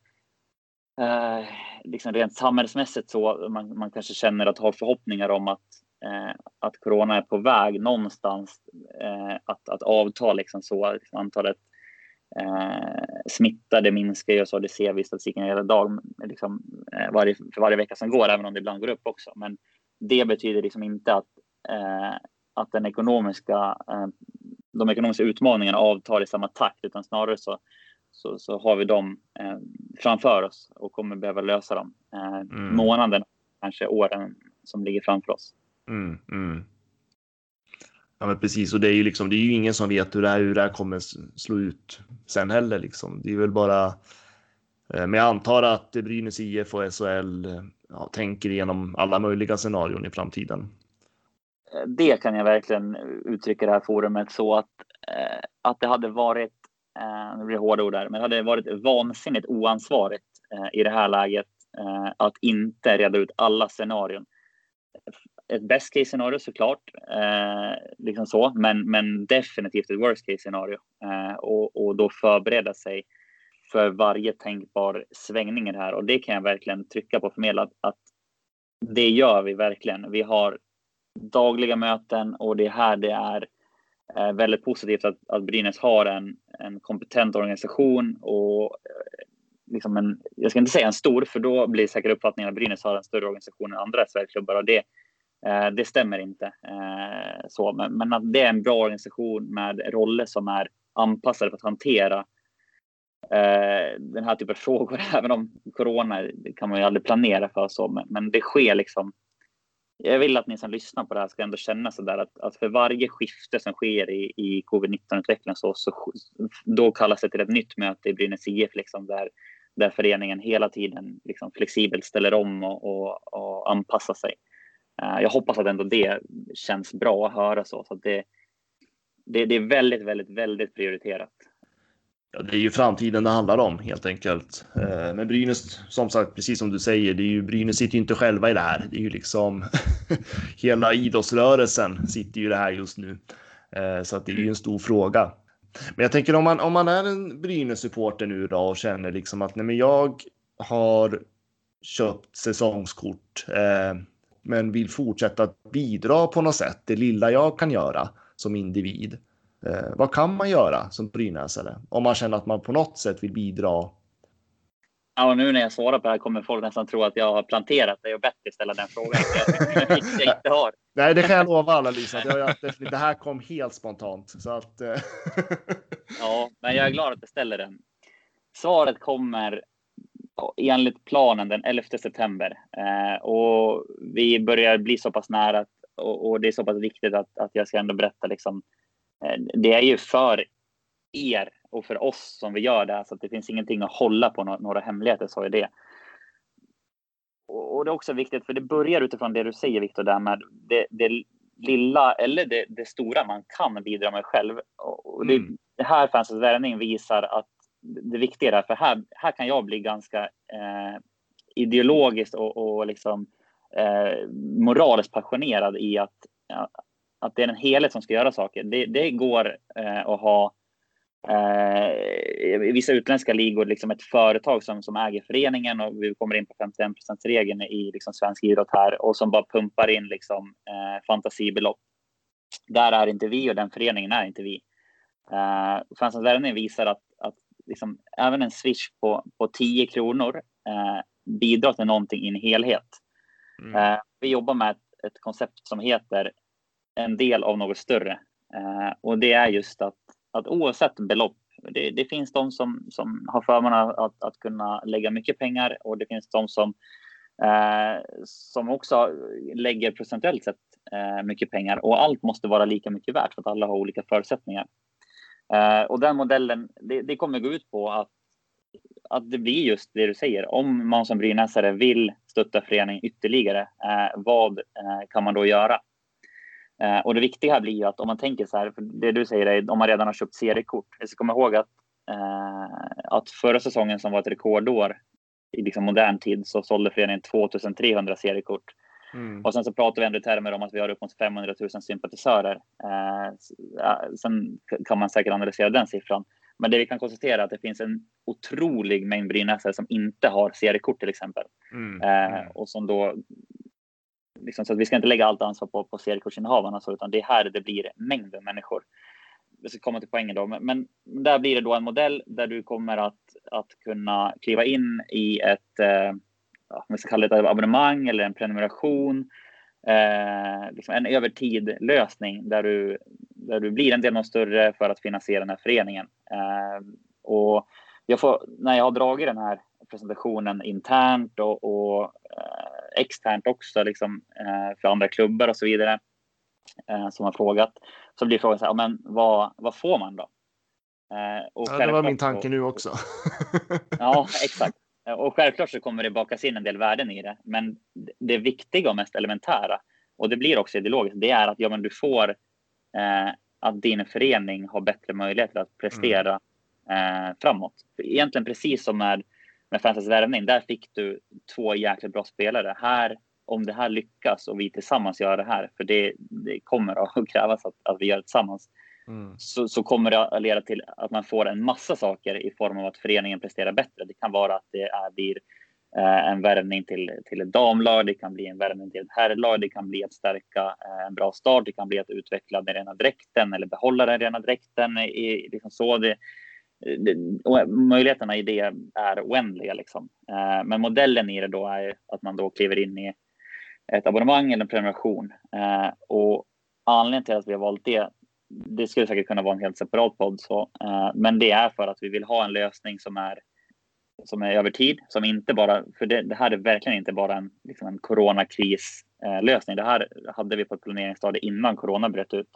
eh, liksom rent samhällsmässigt så man, man kanske känner att ha förhoppningar om att att corona är på väg någonstans eh, att, att avta liksom så. Liksom antalet eh, smittade minskar ju så det ser vi i statistiken hela dag, liksom, eh, varje, för varje vecka som går, även om det ibland går upp också. Men det betyder liksom inte att, eh, att den ekonomiska, eh, de ekonomiska utmaningarna avtar i samma takt, utan snarare så så, så har vi dem eh, framför oss och kommer behöva lösa dem. Eh, mm. Månaden, kanske åren som ligger framför oss. Mm, mm. Ja, men precis. Och det är ju liksom, det är ju ingen som vet hur det här, hur det här kommer slå ut sen heller liksom. Det är väl bara. Eh, men jag antar att Brynäs IF och SHL eh, ja, tänker igenom alla möjliga scenarion i framtiden. Eh, det kan jag verkligen uttrycka det här forumet så att, eh, att det hade varit, eh, nu blir det hårda ord där, men det hade varit vansinnigt oansvarigt eh, i det här läget eh, att inte reda ut alla scenarion. Ett best case scenario såklart, eh, liksom så, men, men definitivt ett worst case scenario eh, och, och då förbereda sig för varje tänkbar svängning i det här. Och det kan jag verkligen trycka på förmedla att, det gör vi verkligen. Vi har dagliga möten och det är här det är eh, väldigt positivt att, att Brynäs har en, en kompetent organisation och eh, liksom en, jag ska inte säga en stor, för då blir säkert uppfattningen att Brynäs har en större organisation än andra Sverigeklubbar och det, Eh, det stämmer inte. Eh, så, men, men att det är en bra organisation med roller som är anpassade för att hantera eh, den här typen av frågor, [laughs] även om corona det kan man ju aldrig planera för så, men, men det sker liksom jag vill att ni som lyssnar på det här ska ändå känna så där att, att för varje skifte som sker i, i covid-19-utvecklingen så, så då kallas det till ett nytt möte i Brynäs IF liksom där, där föreningen hela tiden liksom flexibelt ställer om och, och, och anpassar sig. Eh, jag hoppas att ändå det känns bra att höra så, så att det, det, det är väldigt, väldigt, väldigt prioriterat. Ja, det är ju framtiden det handlar om helt enkelt. Eh, men Brynäs, som sagt, precis som du säger, det är ju Brynäs sitter ju inte själva i det här. Det är ju liksom [laughs] hela idrottsrörelsen sitter ju i det här just nu. Eh, så att det är ju en stor fråga. Men jag tänker om man, om man är en Brynäs-supporter nu då och känner liksom att nej men jag har köpt säsongskort eh, men vill fortsätta bidra på något sätt, det lilla jag kan göra som individ. Eh, vad kan man göra som brynäsare om man känner att man på något sätt vill bidra? Ja, och nu när jag svarar på det här kommer folk nästan tro att jag har planterat det och bett dig ställa den frågan. [laughs] jag inte har. Nej, det kan jag lova alla Lisa. Det, det här kom helt spontant. Så att, eh. ja, men jag är glad att du ställer den. Svaret kommer enligt planen den 11 september eh, och vi börjar bli så pass nära och, och, det är så pass viktigt att, att jag ska ändå berätta liksom Eh, det är ju för er och för oss som vi gör det, så att det finns ingenting att hålla på några hemligheter, så är det. Och det är också viktigt, för det börjar utifrån det du säger Viktor, där med det, det lilla eller det, det, stora man kan bidra med själv. Och det, mm. här Fansens värvning visar att det viktiga är, för här, här kan jag bli ganska eh, ideologiskt och, och liksom eh, moraliskt passionerad i att, att det är en helhet som ska göra saker. Det, det går eh, att ha eh, i vissa utländska ligor liksom ett företag som, som äger föreningen och vi kommer in på 51% regeln i liksom svensk idrott här och som bara pumpar in liksom, eh, fantasibelopp. Där är inte vi och den föreningen är inte vi. Eh, Fansens värvning visar att liksom, även en swish på, på 10 kronor eh, bidrar till någonting i en helhet. Mm. Eh, vi jobbar med ett, ett koncept som heter en del av något större. Eh, och det är just att, att oavsett belopp, det, det finns de som, som har förmånen att, att kunna lägga mycket pengar och det finns de som, eh, som också lägger procentuellt sett eh, mycket pengar och allt måste vara lika mycket värt för att alla har olika förutsättningar. Eh, och den modellen, det, det kommer gå ut på att att det blir just det du säger. Om man som brynäsare vill stötta föreningen ytterligare, eh, vad eh, kan man då göra? Eh, och det viktiga här blir ju att om man tänker så här, för det du säger är om man redan har köpt seriekort. Jag ska komma ihåg att, eh, att förra säsongen som var ett rekordår i liksom modern tid så sålde föreningen 2300 seriekort. Mm. Och sen så pratar vi ändå i termer om att vi har upp mot 500 000 sympatisörer. Eh, sen kan man säkert analysera den siffran. Men det vi kan konstatera är att det finns en otrolig mängd brynäsare som inte har seriekort till exempel. Mm. Eh, och som då liksom, så vi ska inte lägga allt ansvar på, på seriekortsinnehavarna, så, utan det är här det blir mängden människor. Vi ska komma till poängen då, men, men där blir det då en modell där du kommer att, att kunna kliva in i ett, eh, ja, vi ska kalla det ett abonnemang eller en prenumeration, eh, liksom en övertidlösning där du, där du blir en del av större för att finansiera den här föreningen. Eh, och jag får, när jag har dragit den här presentationen internt och, och eh, externt också, liksom, eh, för andra klubbar och så vidare eh, som har frågat, så blir frågan så här, men vad, vad får man då? Eh, ja, det var min tanke och, nu också. [laughs] ja, exakt. Eh, och självklart så kommer det bakas in en del värden i det, men det viktiga och mest elementära, och det blir också ideologiskt, det är att ja, men du får eh, att din förening har bättre möjligheter att prestera mm. eh, framåt. Egentligen precis som med, med Fansens värvning, där fick du två jäkligt bra spelare. Här, om det här lyckas och vi tillsammans gör det här, för det, det kommer att [laughs] krävas att, att vi gör det tillsammans, mm. så, så kommer det att leda till att man får en massa saker i form av att föreningen presterar bättre. Det kan vara att det är, blir Eh, en värvning till, till ett damlag, det kan bli en värvning till ett herrlag, det kan bli att stärka eh, en bra start, det kan bli att utveckla den rena dräkten eller behålla den rena dräkten. I, liksom så. Det, det, möjligheterna i det är oändliga. Liksom. Eh, men modellen i det då är att man då kliver in i ett abonnemang eller en prenumeration. Eh, och anledningen till att vi har valt det, det skulle säkert kunna vara en helt separat podd, så, eh, men det är för att vi vill ha en lösning som är som är över tid, som inte bara, för det, det här är verkligen inte bara en, liksom en coronakrislösning. det här hade vi på ett planeringsstadie innan corona bröt ut.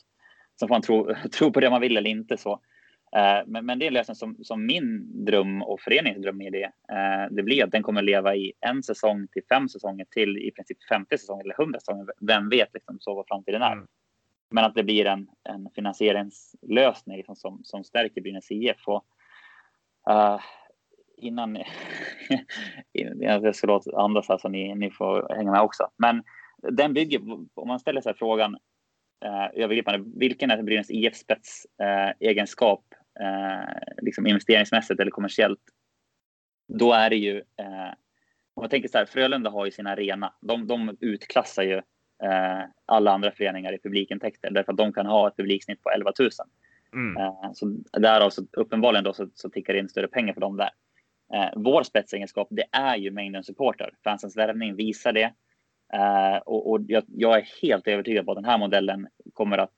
Sen får man tro, [laughs] tro på det man vill eller inte så. Eh, men, men det är en lösning som, som min dröm och föreningens dröm är det. Eh, det blir att den kommer leva i en säsong till fem säsonger till i princip 50 säsonger eller 100 säsonger. Vem vet liksom så vad framtiden är. Mm. Men att det blir en, en finansieringslösning liksom som, som stärker Brynäs IF. Och, uh, innan, [laughs] innan jag ska låta andas här så ni, ni får hänga med också. Men den bygger, om man ställer sig frågan eh, övergripande, vilken är Brynäs IF spets eh, egenskap, eh, liksom investeringsmässigt eller kommersiellt? Då är det ju, eh, om man tänker så här, Frölunda har ju sin arena. De, de utklassar ju alla andra föreningar i publikintäkter därför att de kan ha ett publiksnitt på 11 000. Mm. Eh, så därav så uppenbarligen då så, så tickar det in större pengar för dem där. Eh, vår spetsegenskap, det är ju mängden supporter. Fansens värvning visar det. Eh, och, och jag, jag, är helt övertygad på att den här modellen kommer att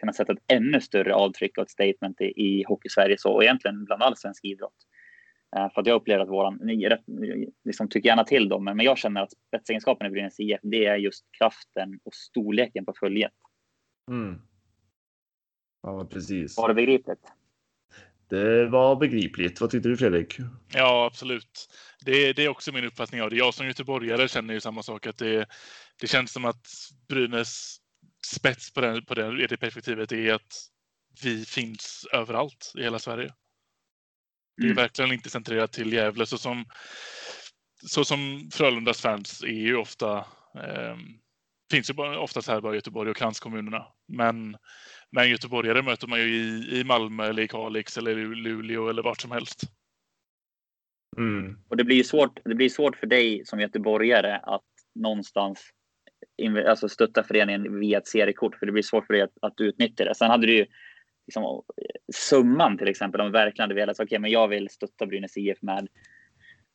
kunna sätta ett ännu större avtryck och ett statement i, i Hockey-Sverige så, och egentligen bland all svensk idrott. Eh, för att jag upplever att våran, ni liksom tycker gärna till dem, men jag känner att spetsegenskapen i Brynäs IF, det är just kraften och storleken på följet. Mm. Ja, precis. Var det begripligt? Det var begripligt. Vad tyckte du Fredrik? Ja, absolut. Det, det är också min uppfattning av det. Jag som göteborgare känner ju samma sak. att Det, det känns som att Brynäs spets på, den, på det, det perspektivet är att vi finns överallt i hela Sverige. Det är mm. verkligen inte centrerat till Gävle så som, så som Frölundas fans är ju ofta eh, finns ju oftast här bara i Göteborg och kranskommunerna. Men men göteborgare möter man ju i, i Malmö eller i Kalix eller i Luleå eller vart som helst. Mm. Och det blir svårt. Det blir svårt för dig som göteborgare att någonstans alltså stötta föreningen via ett seriekort, för det blir svårt för dig att, att utnyttja det. Sen hade du ju liksom, summan till exempel, om vi verkligen hade velat, okej, okay, men jag vill stötta Brynäs IF med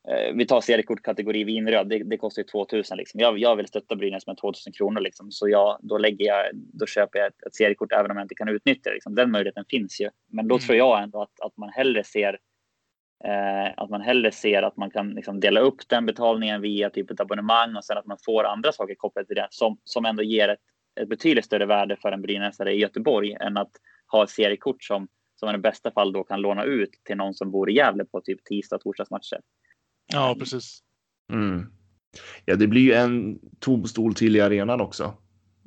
Eh, vi tar seriekort kategori vinröd, det, det kostar ju 2000 liksom. Jag, jag vill stötta Brynäs med 2000 kronor liksom, så jag, då lägger jag, då köper jag ett, ett seriekort även om jag inte kan utnyttja det. Liksom. Den möjligheten finns ju, men då mm. tror jag ändå att, att man hellre ser eh, att man hellre ser att man kan liksom dela upp den betalningen via typ ett abonnemang och sen att man får andra saker kopplat till det som, som ändå ger ett, ett betydligt större värde för en brynäsare i Göteborg än att ha ett seriekort som som man i bästa fall då kan låna ut till någon som bor i Gävle på typ tisdag och torsdagsmatcher. Ja, precis. Mm. Ja, det blir ju en tom stol till i arenan också.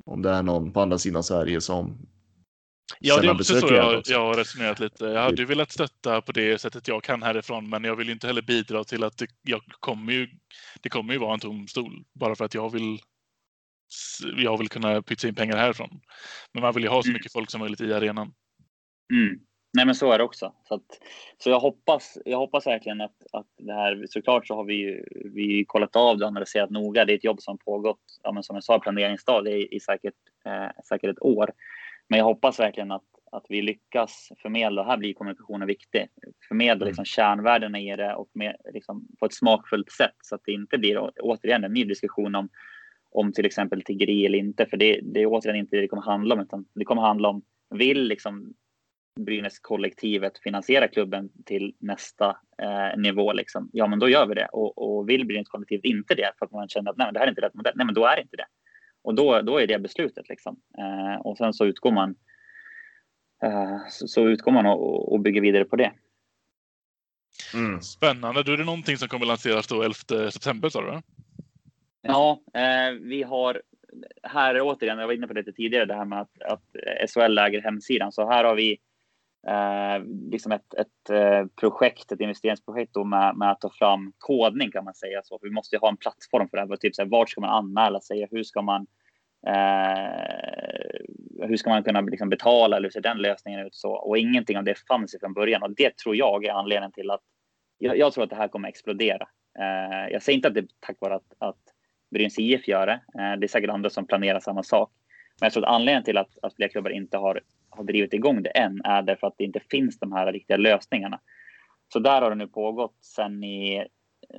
Om det är någon på andra sidan Sverige som Ja, det är också så jag, jag har resonerat lite. Jag hade ju velat stötta på det sättet jag kan härifrån, men jag vill inte heller bidra till att det, jag kommer ju, det kommer ju vara en tom stol bara för att jag vill jag vill kunna pytsa in pengar härifrån. Men man vill ju ha så mm. mycket folk som möjligt i arenan. Mm. Nej, men så är det också. Så, att, så jag, hoppas, jag hoppas verkligen att, att det här, såklart så har vi, vi kollat av det och analyserat noga. Det är ett jobb som pågått, ja, men som jag sa, planeringsstadie i, i säkert, eh, säkert ett år. Men jag hoppas verkligen att, att vi lyckas förmedla, här blir kommunikationen viktig, förmedla mm. liksom kärnvärdena i det och med, liksom, på ett smakfullt sätt så att det inte blir återigen en ny diskussion om, om till exempel tiggeri eller inte, för det, det är återigen inte det det kommer handla om, utan det kommer handla om vill liksom Brynäs-kollektivet finansierar klubben till nästa eh, nivå, liksom, ja men då gör vi det. Och, och vill Brynäs-kollektivet inte det för att man känner att nej, men det här är inte rätt modell, nej men då är det inte det. Och då, då är det beslutet liksom. Eh, och sen så utgår man eh, så, så, utgår man och, och bygger vidare på det. Mm. Spännande. Då är det någonting som kommer lanseras då 11 september sa du? Ja, eh, vi har här återigen, jag var inne på det lite tidigare, det här med att, att SHL äger hemsidan. Så här har vi eh, liksom ett, ett eh, projekt, ett investeringsprojekt då med, med, att ta fram kodning kan man säga. Så vi måste ha en plattform för det här. Typ så här, vart ska man anmäla sig? Hur ska man Eh, hur ska man kunna liksom betala eller hur ser den lösningen ut? Så, och ingenting av det fanns från början och det tror jag är anledningen till att jag, jag tror att det här kommer explodera. Eh, jag säger inte att det är tack vare att, att Brynäs IF gör det. Eh, det är säkert andra som planerar samma sak. Men jag tror att anledningen till att, att fler klubbar inte har, har drivit igång det än är därför att det inte finns de här riktiga lösningarna. Så där har det nu pågått sedan i eh,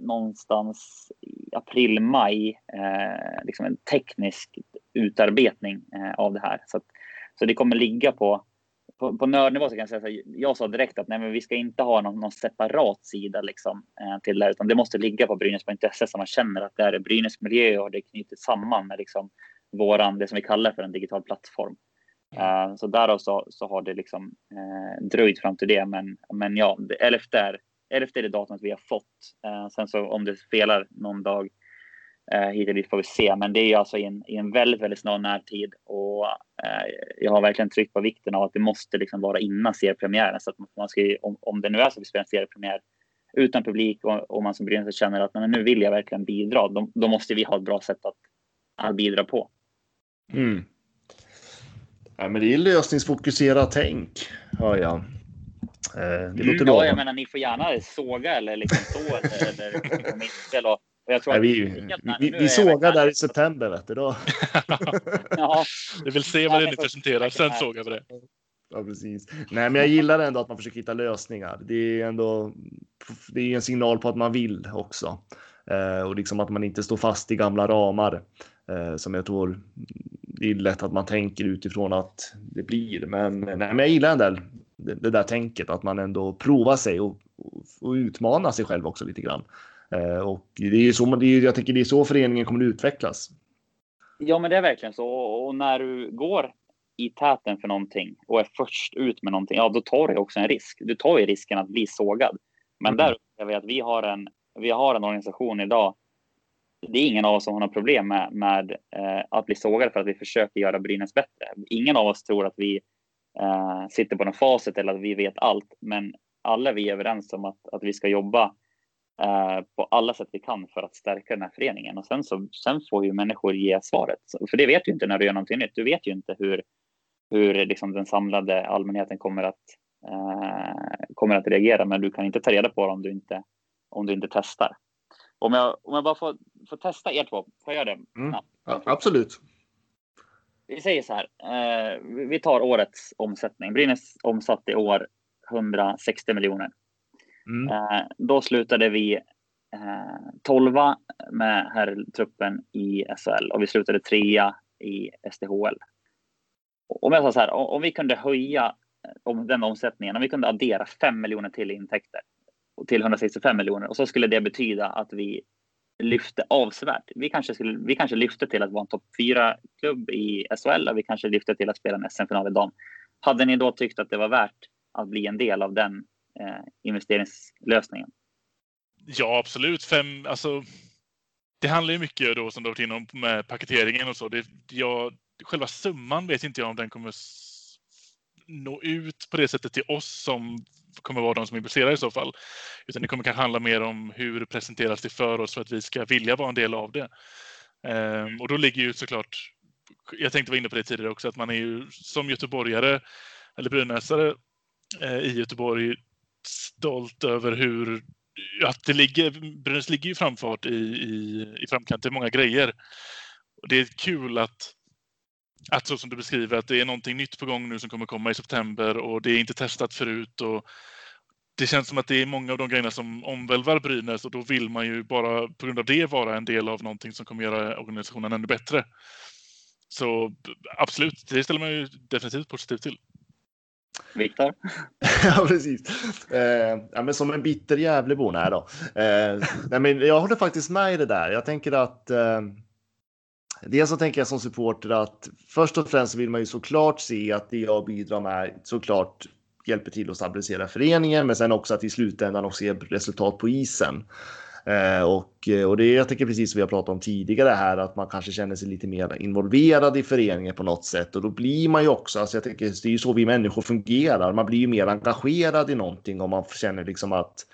någonstans i april, maj, eh, liksom en teknisk utarbetning eh, av det här. Så, att, så det kommer ligga på, på, på nördnivå så kan jag säga så jag sa direkt att nej, men vi ska inte ha någon, någon separat sida liksom, eh, till det här, utan det måste ligga på Brynäs.se så man känner att det är Brynäs miljö och det är knutet samman med liksom våran, det som vi kallar för en digital plattform. Uh, så därav så, så har det liksom uh, dröjt fram till det. Men, men ja, 11 är, 11 är det datumet vi har fått. Uh, sen så om det spelar någon dag uh, hit eller dit får vi se. Men det är alltså i en, i en väldigt, väldigt snar närtid. Och jag har verkligen tryckt på vikten av att det måste liksom vara innan seriepremiären. Så att man ska, om, om det nu är så att vi spelar en seriepremiär utan publik och, och man som Brynäs känner att men nu vill jag verkligen bidra. Då, då måste vi ha ett bra sätt att, att bidra på. Mm. Ja, men det är lösningsfokuserat tänk, hör jag. Eh, det låter mm. Ja, jag menar, ni får gärna såga eller liksom så. eller, eller, tror Nej, vi, vi, vi sågar där i september, vet du. Då. [laughs] ja. Vi vill se vad det ni presenterar, sen sågar vi det. Ja, precis. Nej, men jag gillar ändå att man försöker hitta lösningar. Det är ändå det är en signal på att man vill också. Eh, och liksom att man inte står fast i gamla ramar eh, som jag tror det är lätt att man tänker utifrån att det blir. Men, nej, men jag gillar ändå det, det där tänket att man ändå provar sig och, och, och utmanar sig själv också lite grann. Eh, och det är ju så, det är, jag tänker det är så föreningen kommer att utvecklas. Ja, men det är verkligen så. Och när du går i täten för någonting och är först ut med någonting, ja, då tar du också en risk. Du tar ju risken att bli sågad. Men mm. där upplever jag att vi har en, vi har en organisation idag det är ingen av oss som har något problem med, med eh, att bli sågade för att vi försöker göra Brynäs bättre. Ingen av oss tror att vi eh, sitter på något facit eller att vi vet allt, men alla vi är överens om att, att vi ska jobba eh, på alla sätt vi kan för att stärka den här föreningen. Och sen, så, sen får ju människor ge svaret. För det vet du inte när du gör någonting nytt. Du vet ju inte hur, hur liksom den samlade allmänheten kommer att, eh, kommer att reagera, men du kan inte ta reda på det om du inte, om du inte testar. Om jag, om jag bara får, får testa er två, får jag göra det? Mm. Ja, absolut. Vi säger så här. Eh, vi tar årets omsättning. Brynäs omsatte i år 160 miljoner. Mm. Eh, då slutade vi eh, 12 med herrtruppen i SHL och vi slutade trea i SDHL. Om jag sa så här, om vi kunde höja eh, om den omsättningen, om vi kunde addera 5 miljoner till intäkter till 165 miljoner och så skulle det betyda att vi lyfte avsevärt. Vi kanske, skulle, vi kanske lyfte till att vara en topp 4-klubb i SHL och vi kanske lyfte till att spela en SM-final i dam. Hade ni då tyckt att det var värt att bli en del av den Eh, investeringslösningen? Ja, absolut. Fem, alltså, det handlar ju mycket då som du har varit inom med paketeringen och så. Det, jag, själva summan vet inte jag om den kommer nå ut på det sättet till oss som kommer vara de som är intresserade i så fall. Utan det kommer kanske handla mer om hur presenteras det för oss för att vi ska vilja vara en del av det. Ehm, och då ligger ju såklart, jag tänkte vara inne på det tidigare också, att man är ju som göteborgare eller brynäsare eh, i Göteborg stolt över hur att det ligger, Brynäs ligger ju framfart i, i, i framkant i många grejer. Och det är kul att att så som du beskriver, att det är någonting nytt på gång nu som kommer komma i september och det är inte testat förut. Och det känns som att det är många av de grejerna som omvälvar Brynäs och då vill man ju bara på grund av det vara en del av någonting som kommer göra organisationen ännu bättre. Så absolut, det ställer man ju definitivt positivt till. Viktor? [laughs] ja, precis. Eh, ja, men som en bitter Gävlebo. Nej då. Eh, nej, men jag håller faktiskt med i det där. Jag tänker att eh, Dels så tänker jag som supporter att först och främst vill man ju såklart se att det jag bidrar med såklart hjälper till att stabilisera föreningen, men sen också att i slutändan också se resultat på isen. Eh, och, eh, och det är, jag tänker precis som vi har pratat om tidigare här, att man kanske känner sig lite mer involverad i föreningen på något sätt. Och då blir man ju också, alltså jag tänker, det är ju så vi människor fungerar. Man blir ju mer engagerad i någonting om man känner liksom att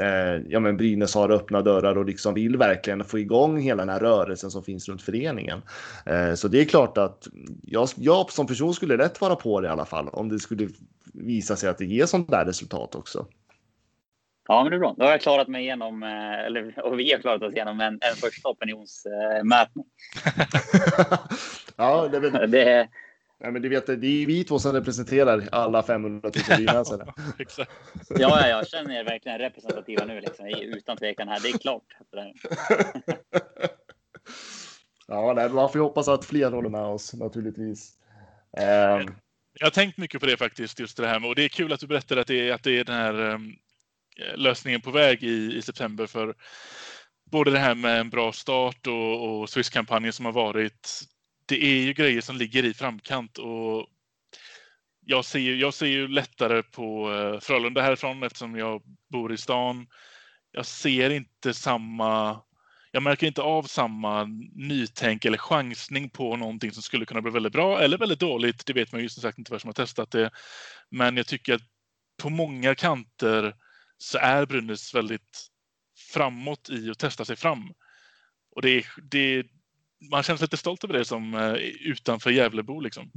eh, ja, men Brynäs har öppna dörrar och liksom vill verkligen få igång hela den här rörelsen som finns runt föreningen. Eh, så det är klart att jag, jag som person skulle rätt vara på det i alla fall om det skulle visa sig att det ger sånt där resultat också. Ja, men det är bra. Då har jag klarat mig igenom, eh, eller [laughs] och vi har klarat oss igenom en, en första opinionsmätning. [laughs] ja, det, är väl... det, Ja, men du vet, det är vi två som representerar alla 500 000 brynäsare. Exakt. ja, ja, jag känner er verkligen representativa nu, liksom, utan tvekan här. Det är klart. [laughs] ja, nej, man får ju hoppas att fler håller med oss naturligtvis. Um... Jag har tänkt mycket på det faktiskt, just det här med, och det är kul att du berättar att det är, att det är den här um, Eh, lösningen på väg i, i september för både det här med en bra start och, och Swiss-kampanjen som har varit det är ju grejer som ligger i framkant och jag ser, ju, jag ser ju lättare på eh, Frölunda härifrån eftersom jag bor i stan. Jag ser inte samma jag märker inte av samma nytänk eller chansning på någonting som skulle kunna bli väldigt bra eller väldigt dåligt. Det vet man ju som sagt inte vad som har testat det. Men jag tycker att på många kanter så är Brynäs väldigt framåt i att testa sig fram. Och det, det, man känns lite stolt över det som eh, utanför Gävlebo liksom.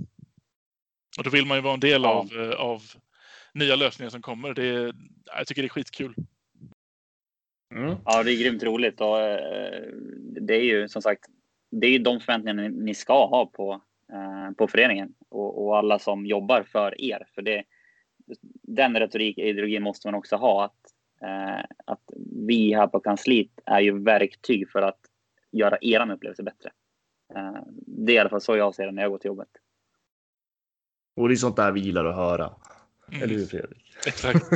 Och då vill man ju vara en del ja. av, eh, av nya lösningar som kommer. Det, jag tycker det är skitkul. Mm. Ja, det är grymt roligt och eh, det är ju som sagt, det är de förväntningarna ni ska ha på, på föreningen och, och alla som jobbar för er. För det, den retorik, ideologin måste man också ha att, att vi här på kansliet är ju verktyg för att göra er upplevelse bättre. Eh, det är i alla fall så jag ser det när jag går till jobbet. Och det är sånt där vi gillar att höra. Mm. Eller hur Fredrik? Exakt. [laughs]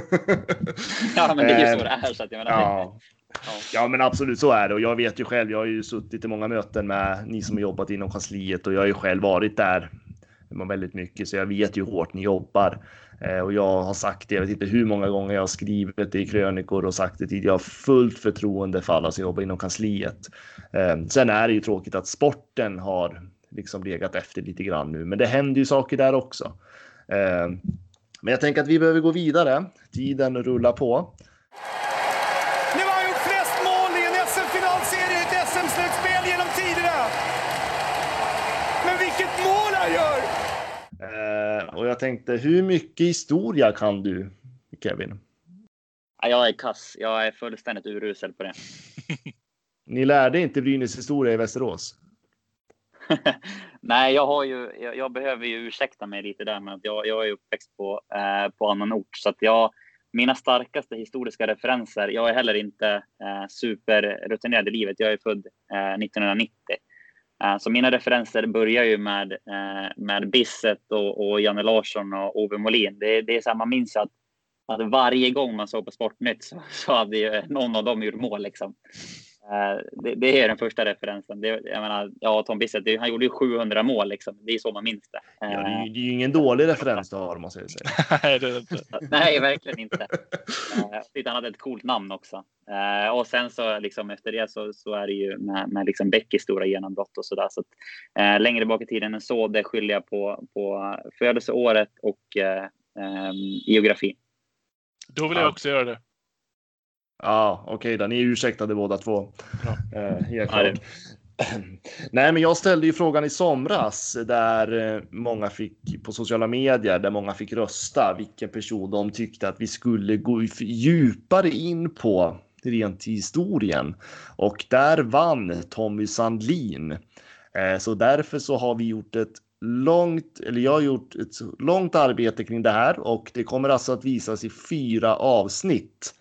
ja, men det är ju så det är. Så att jag menar, ja. Ja. ja, men absolut så är det. Och jag vet ju själv, jag har ju suttit i många möten med ni som har jobbat inom kansliet och jag har ju själv varit där väldigt mycket, så jag vet ju hur hårt ni jobbar. Eh, och jag har sagt det, jag vet inte hur många gånger jag har skrivit det i krönikor och sagt det tidigare. Jag har fullt förtroende för alla som jobbar inom kansliet. Eh, sen är det ju tråkigt att sporten har liksom legat efter lite grann nu, men det händer ju saker där också. Eh, men jag tänker att vi behöver gå vidare. Tiden rullar på. Nu har han gjort flest mål i en SM-finalserie i ett SM-slutspel genom tiderna. Men vilket mål han gör! Eh, och jag tänkte, hur mycket historia kan du, Kevin? Jag är kass. Jag är fullständigt urusel på det. [laughs] Ni lärde inte Brynäs historia i Västerås? [laughs] Nej, jag har ju. Jag, jag, behöver ju ursäkta mig lite där med att jag, jag är uppväxt på eh, på annan ort så att jag. Mina starkaste historiska referenser. Jag är heller inte eh, superrutinerad i livet. Jag är född eh, 1990 Eh, Eh, så mina referenser börjar ju med, eh, med Bisset och, och Janne Larsson och Ove Molin. Det, det är så här, man minns att, att varje gång man såg på Sportnytt så, så hade ju någon av dem gjort mål. Liksom. Eh, det, det, är den första referensen. Det, jag menar, ja, Tom Bissett, det, han gjorde ju 700 mål. Liksom. Det är så man minns det. Ja, det, är, det är ju ingen dålig referens du har, måste jag säga. Nej, det är inte. Nej, verkligen inte. Han hade ett coolt namn också. Och sen så liksom efter det så, så är det ju med, med liksom Beckys stora genombrott och så där. Så att, längre bak i tiden än så, det skyller jag på, på födelseåret och eh, geografi. Då vill jag också göra det. Ja, okej okay, då. Ni är ursäktade båda två. Ja. Eh, helt klart. [clears throat] Nej, men jag ställde ju frågan i somras där eh, många fick på sociala medier där många fick rösta vilken person de tyckte att vi skulle gå djupare in på rent i historien och där vann Tommy Sandlin. Eh, så därför så har vi gjort ett långt, eller jag har gjort ett långt arbete kring det här och det kommer alltså att visas i fyra avsnitt.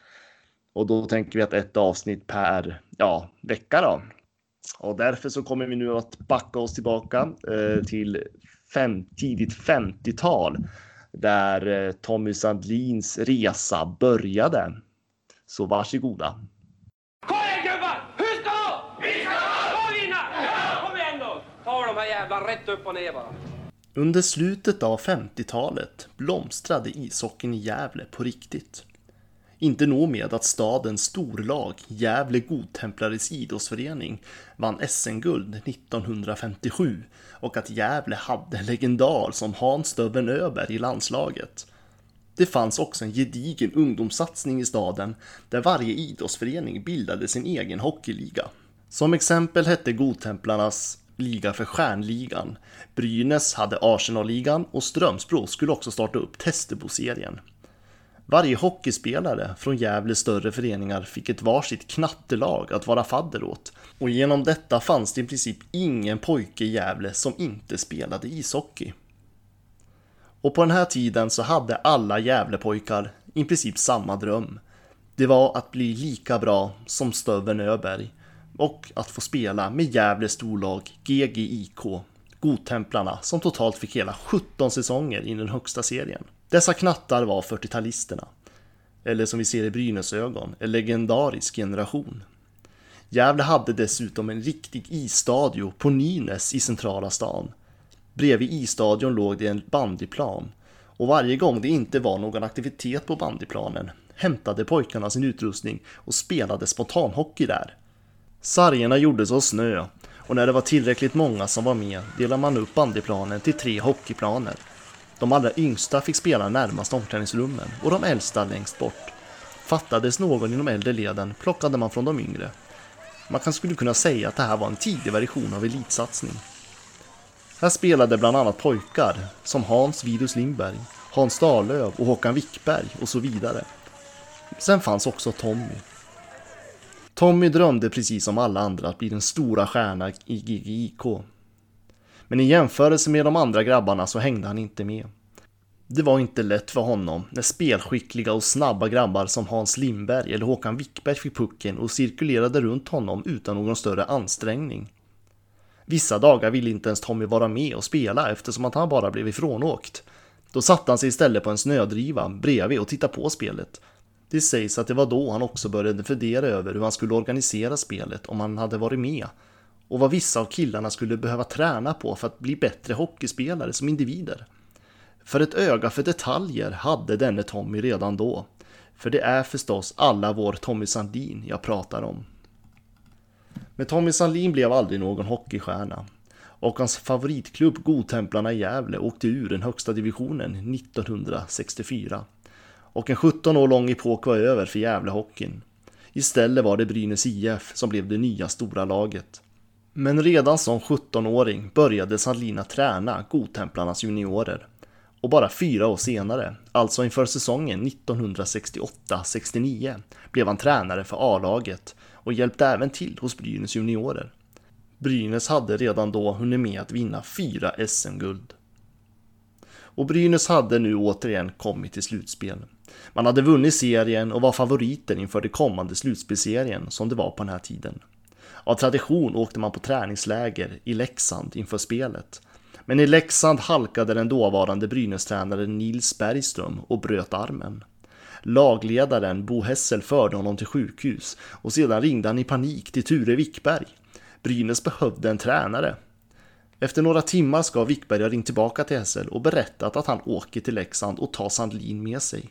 Och då tänker vi att ett avsnitt per ja, vecka då. Och därför så kommer vi nu att backa oss tillbaka eh, till fem, tidigt 50-tal där eh, Tommy Sandlins resa började. Så varsågoda. Kom igen gubbar! Hur ska det Vi ska vinna! Ja! Kom igen då! Ta de här jävla rätt upp och ner bara. Under slutet av 50-talet blomstrade ishockeyn i Gävle på riktigt. Inte nog med att stadens storlag, Gävle Godtemplares idrottsförening, vann SM-guld 1957 och att Gävle hade en legendar som Hans ”Döbben” Öberg i landslaget. Det fanns också en gedigen ungdomssatsning i staden där varje idrottsförening bildade sin egen hockeyliga. Som exempel hette Godtemplarnas liga för Stjärnligan. Brynäs hade Arsenalligan och Strömsbro skulle också starta upp Testebo-serien. Varje hockeyspelare från Gävles större föreningar fick ett varsitt knattelag att vara fadder åt och genom detta fanns det i princip ingen pojke i Gävle som inte spelade ishockey. Och på den här tiden så hade alla Gävlepojkar i princip samma dröm. Det var att bli lika bra som Stöven Öberg och att få spela med Gävles storlag GGIK, Godtemplarna, som totalt fick hela 17 säsonger i den högsta serien. Dessa knattar var 40-talisterna, eller som vi ser i Brynäs ögon, en legendarisk generation. Gävle hade dessutom en riktig isstadio på Nynäs i centrala stan. Bredvid isstadion låg det en bandyplan och varje gång det inte var någon aktivitet på bandyplanen hämtade pojkarna sin utrustning och spelade spontanhockey där. Sargerna gjordes av snö och när det var tillräckligt många som var med delade man upp bandyplanen till tre hockeyplaner. De allra yngsta fick spela närmast omklädningsrummen och de äldsta längst bort. Fattades någon i de äldre leden plockade man från de yngre. Man kan skulle kunna säga att det här var en tidig version av elitsatsning. Här spelade bland annat pojkar som Hans Vidus Lindberg, Hans Dahlöf och Håkan Wickberg och så vidare. Sen fanns också Tommy. Tommy drömde precis som alla andra att bli den stora stjärnan i GGIK. Men i jämförelse med de andra grabbarna så hängde han inte med. Det var inte lätt för honom när spelskickliga och snabba grabbar som Hans Lindberg eller Håkan Wickberg fick pucken och cirkulerade runt honom utan någon större ansträngning. Vissa dagar ville inte ens Tommy vara med och spela eftersom att han bara blev ifrånåkt. Då satte han sig istället på en snödriva bredvid och tittade på spelet. Det sägs att det var då han också började fundera över hur han skulle organisera spelet om han hade varit med och vad vissa av killarna skulle behöva träna på för att bli bättre hockeyspelare som individer. För ett öga för detaljer hade denne Tommy redan då. För det är förstås alla vår Tommy Sandin jag pratar om. Men Tommy Sandin blev aldrig någon hockeystjärna. Och hans favoritklubb Godtemplarna i Gävle åkte ur den högsta divisionen 1964. Och en 17 år lång epok var över för Gävlehockeyn. Istället var det Brynäs IF som blev det nya stora laget. Men redan som 17-åring började Sandlina träna Godtemplarnas juniorer. Och bara fyra år senare, alltså inför säsongen 1968-69, blev han tränare för A-laget och hjälpte även till hos Brynäs juniorer. Brynäs hade redan då hunnit med att vinna fyra SM-guld. Och Brynäs hade nu återigen kommit till slutspel. Man hade vunnit serien och var favoriter inför det kommande slutspelserien som det var på den här tiden. Av tradition åkte man på träningsläger i Leksand inför spelet. Men i Leksand halkade den dåvarande Brynäs-tränaren Nils Bergström och bröt armen. Lagledaren Bo Hessel förde honom till sjukhus och sedan ringde han i panik till Ture Wickberg. Brynäs behövde en tränare. Efter några timmar ska Wickberg ha ringt tillbaka till Hessel och berättat att han åker till Leksand och tar Sandlin med sig.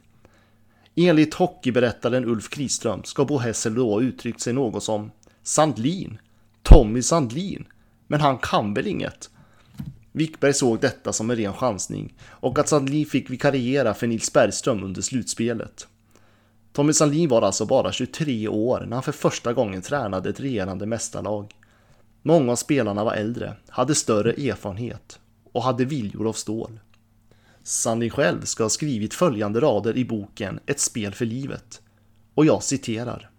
Enligt hockeyberättaren Ulf Kriström ska Bo Hessel då ha uttryckt sig något som Sandlin? Tommy Sandlin? Men han kan väl inget? Wickberg såg detta som en ren chansning och att Sandlin fick vikariera för Nils Bergström under slutspelet. Tommy Sandlin var alltså bara 23 år när han för första gången tränade ett regerande mästarlag. Många av spelarna var äldre, hade större erfarenhet och hade viljor av stål. Sandlin själv ska ha skrivit följande rader i boken Ett spel för livet. Och jag citerar.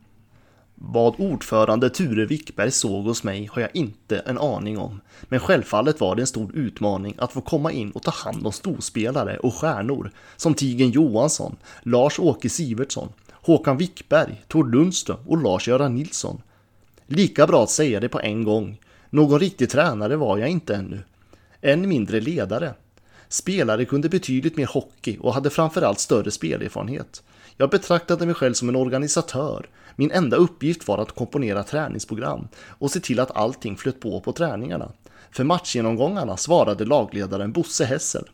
Vad ordförande Ture Wickberg såg hos mig har jag inte en aning om, men självfallet var det en stor utmaning att få komma in och ta hand om storspelare och stjärnor som Tigen Johansson, Lars-Åke Sivertsson, Håkan Wickberg, Tord Lundström och Lars-Göran Nilsson. Lika bra att säga det på en gång. Någon riktig tränare var jag inte ännu. Än mindre ledare. Spelare kunde betydligt mer hockey och hade framförallt större spelerfarenhet. Jag betraktade mig själv som en organisatör. Min enda uppgift var att komponera träningsprogram och se till att allting flöt på på träningarna. För matchgenomgångarna svarade lagledaren Bosse Hessel.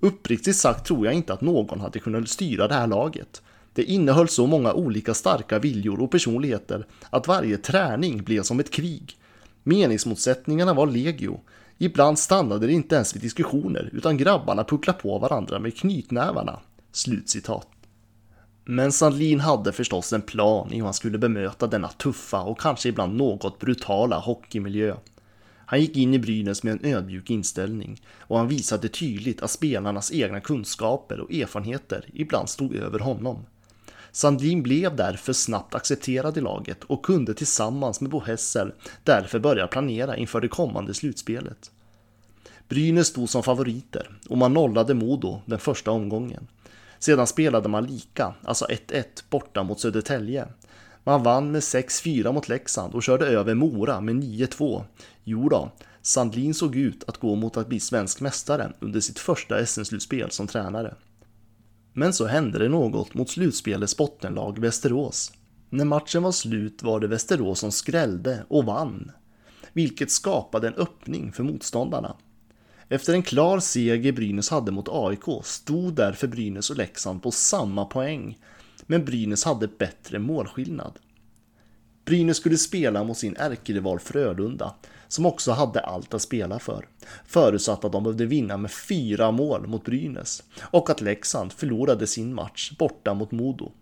Uppriktigt sagt tror jag inte att någon hade kunnat styra det här laget. Det innehöll så många olika starka viljor och personligheter att varje träning blev som ett krig. Meningsmotsättningarna var legio. Ibland stannade det inte ens vid diskussioner utan grabbarna pucklade på varandra med knytnävarna. Slutcitat. Men Sandlin hade förstås en plan i hur han skulle bemöta denna tuffa och kanske ibland något brutala hockeymiljö. Han gick in i Brynäs med en ödmjuk inställning och han visade tydligt att spelarnas egna kunskaper och erfarenheter ibland stod över honom. Sandlin blev därför snabbt accepterad i laget och kunde tillsammans med Bo Hessel därför börja planera inför det kommande slutspelet. Brynäs stod som favoriter och man nollade Modo den första omgången. Sedan spelade man lika, alltså 1-1 borta mot Södertälje. Man vann med 6-4 mot Leksand och körde över Mora med 9-2. Jo då, Sandlin såg ut att gå mot att bli svensk mästare under sitt första SM-slutspel som tränare. Men så hände det något mot slutspelets bottenlag Västerås. När matchen var slut var det Västerås som skrällde och vann, vilket skapade en öppning för motståndarna. Efter en klar seger Brynäs hade mot AIK stod därför Brynäs och Leksand på samma poäng, men Brynäs hade bättre målskillnad. Brynäs skulle spela mot sin ärkerival Frölunda, som också hade allt att spela för, förutsatt att de behövde vinna med fyra mål mot Brynäs och att Leksand förlorade sin match borta mot Modo.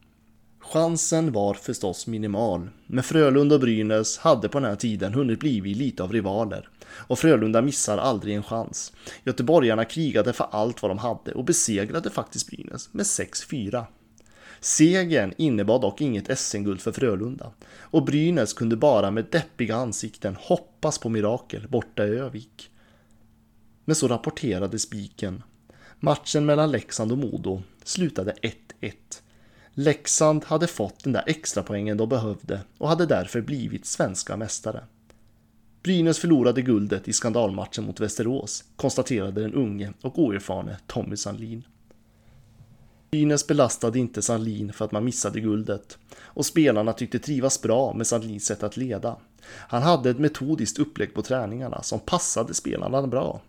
Chansen var förstås minimal, men Frölunda och Brynäs hade på den här tiden hunnit bli lite av rivaler och Frölunda missar aldrig en chans. Göteborgarna krigade för allt vad de hade och besegrade faktiskt Brynäs med 6-4. Segern innebar dock inget SM-guld för Frölunda och Brynäs kunde bara med deppiga ansikten hoppas på mirakel borta i Övik. Men så rapporterade spiken. Matchen mellan Leksand och Modo slutade 1-1. Leksand hade fått den där extra poängen de behövde och hade därför blivit svenska mästare. Brynäs förlorade guldet i skandalmatchen mot Västerås, konstaterade den unge och oerfarne Tommy Sandlin. Brynäs belastade inte Sandlin för att man missade guldet och spelarna tyckte trivas bra med Sandlins sätt att leda. Han hade ett metodiskt upplägg på träningarna som passade spelarna bra.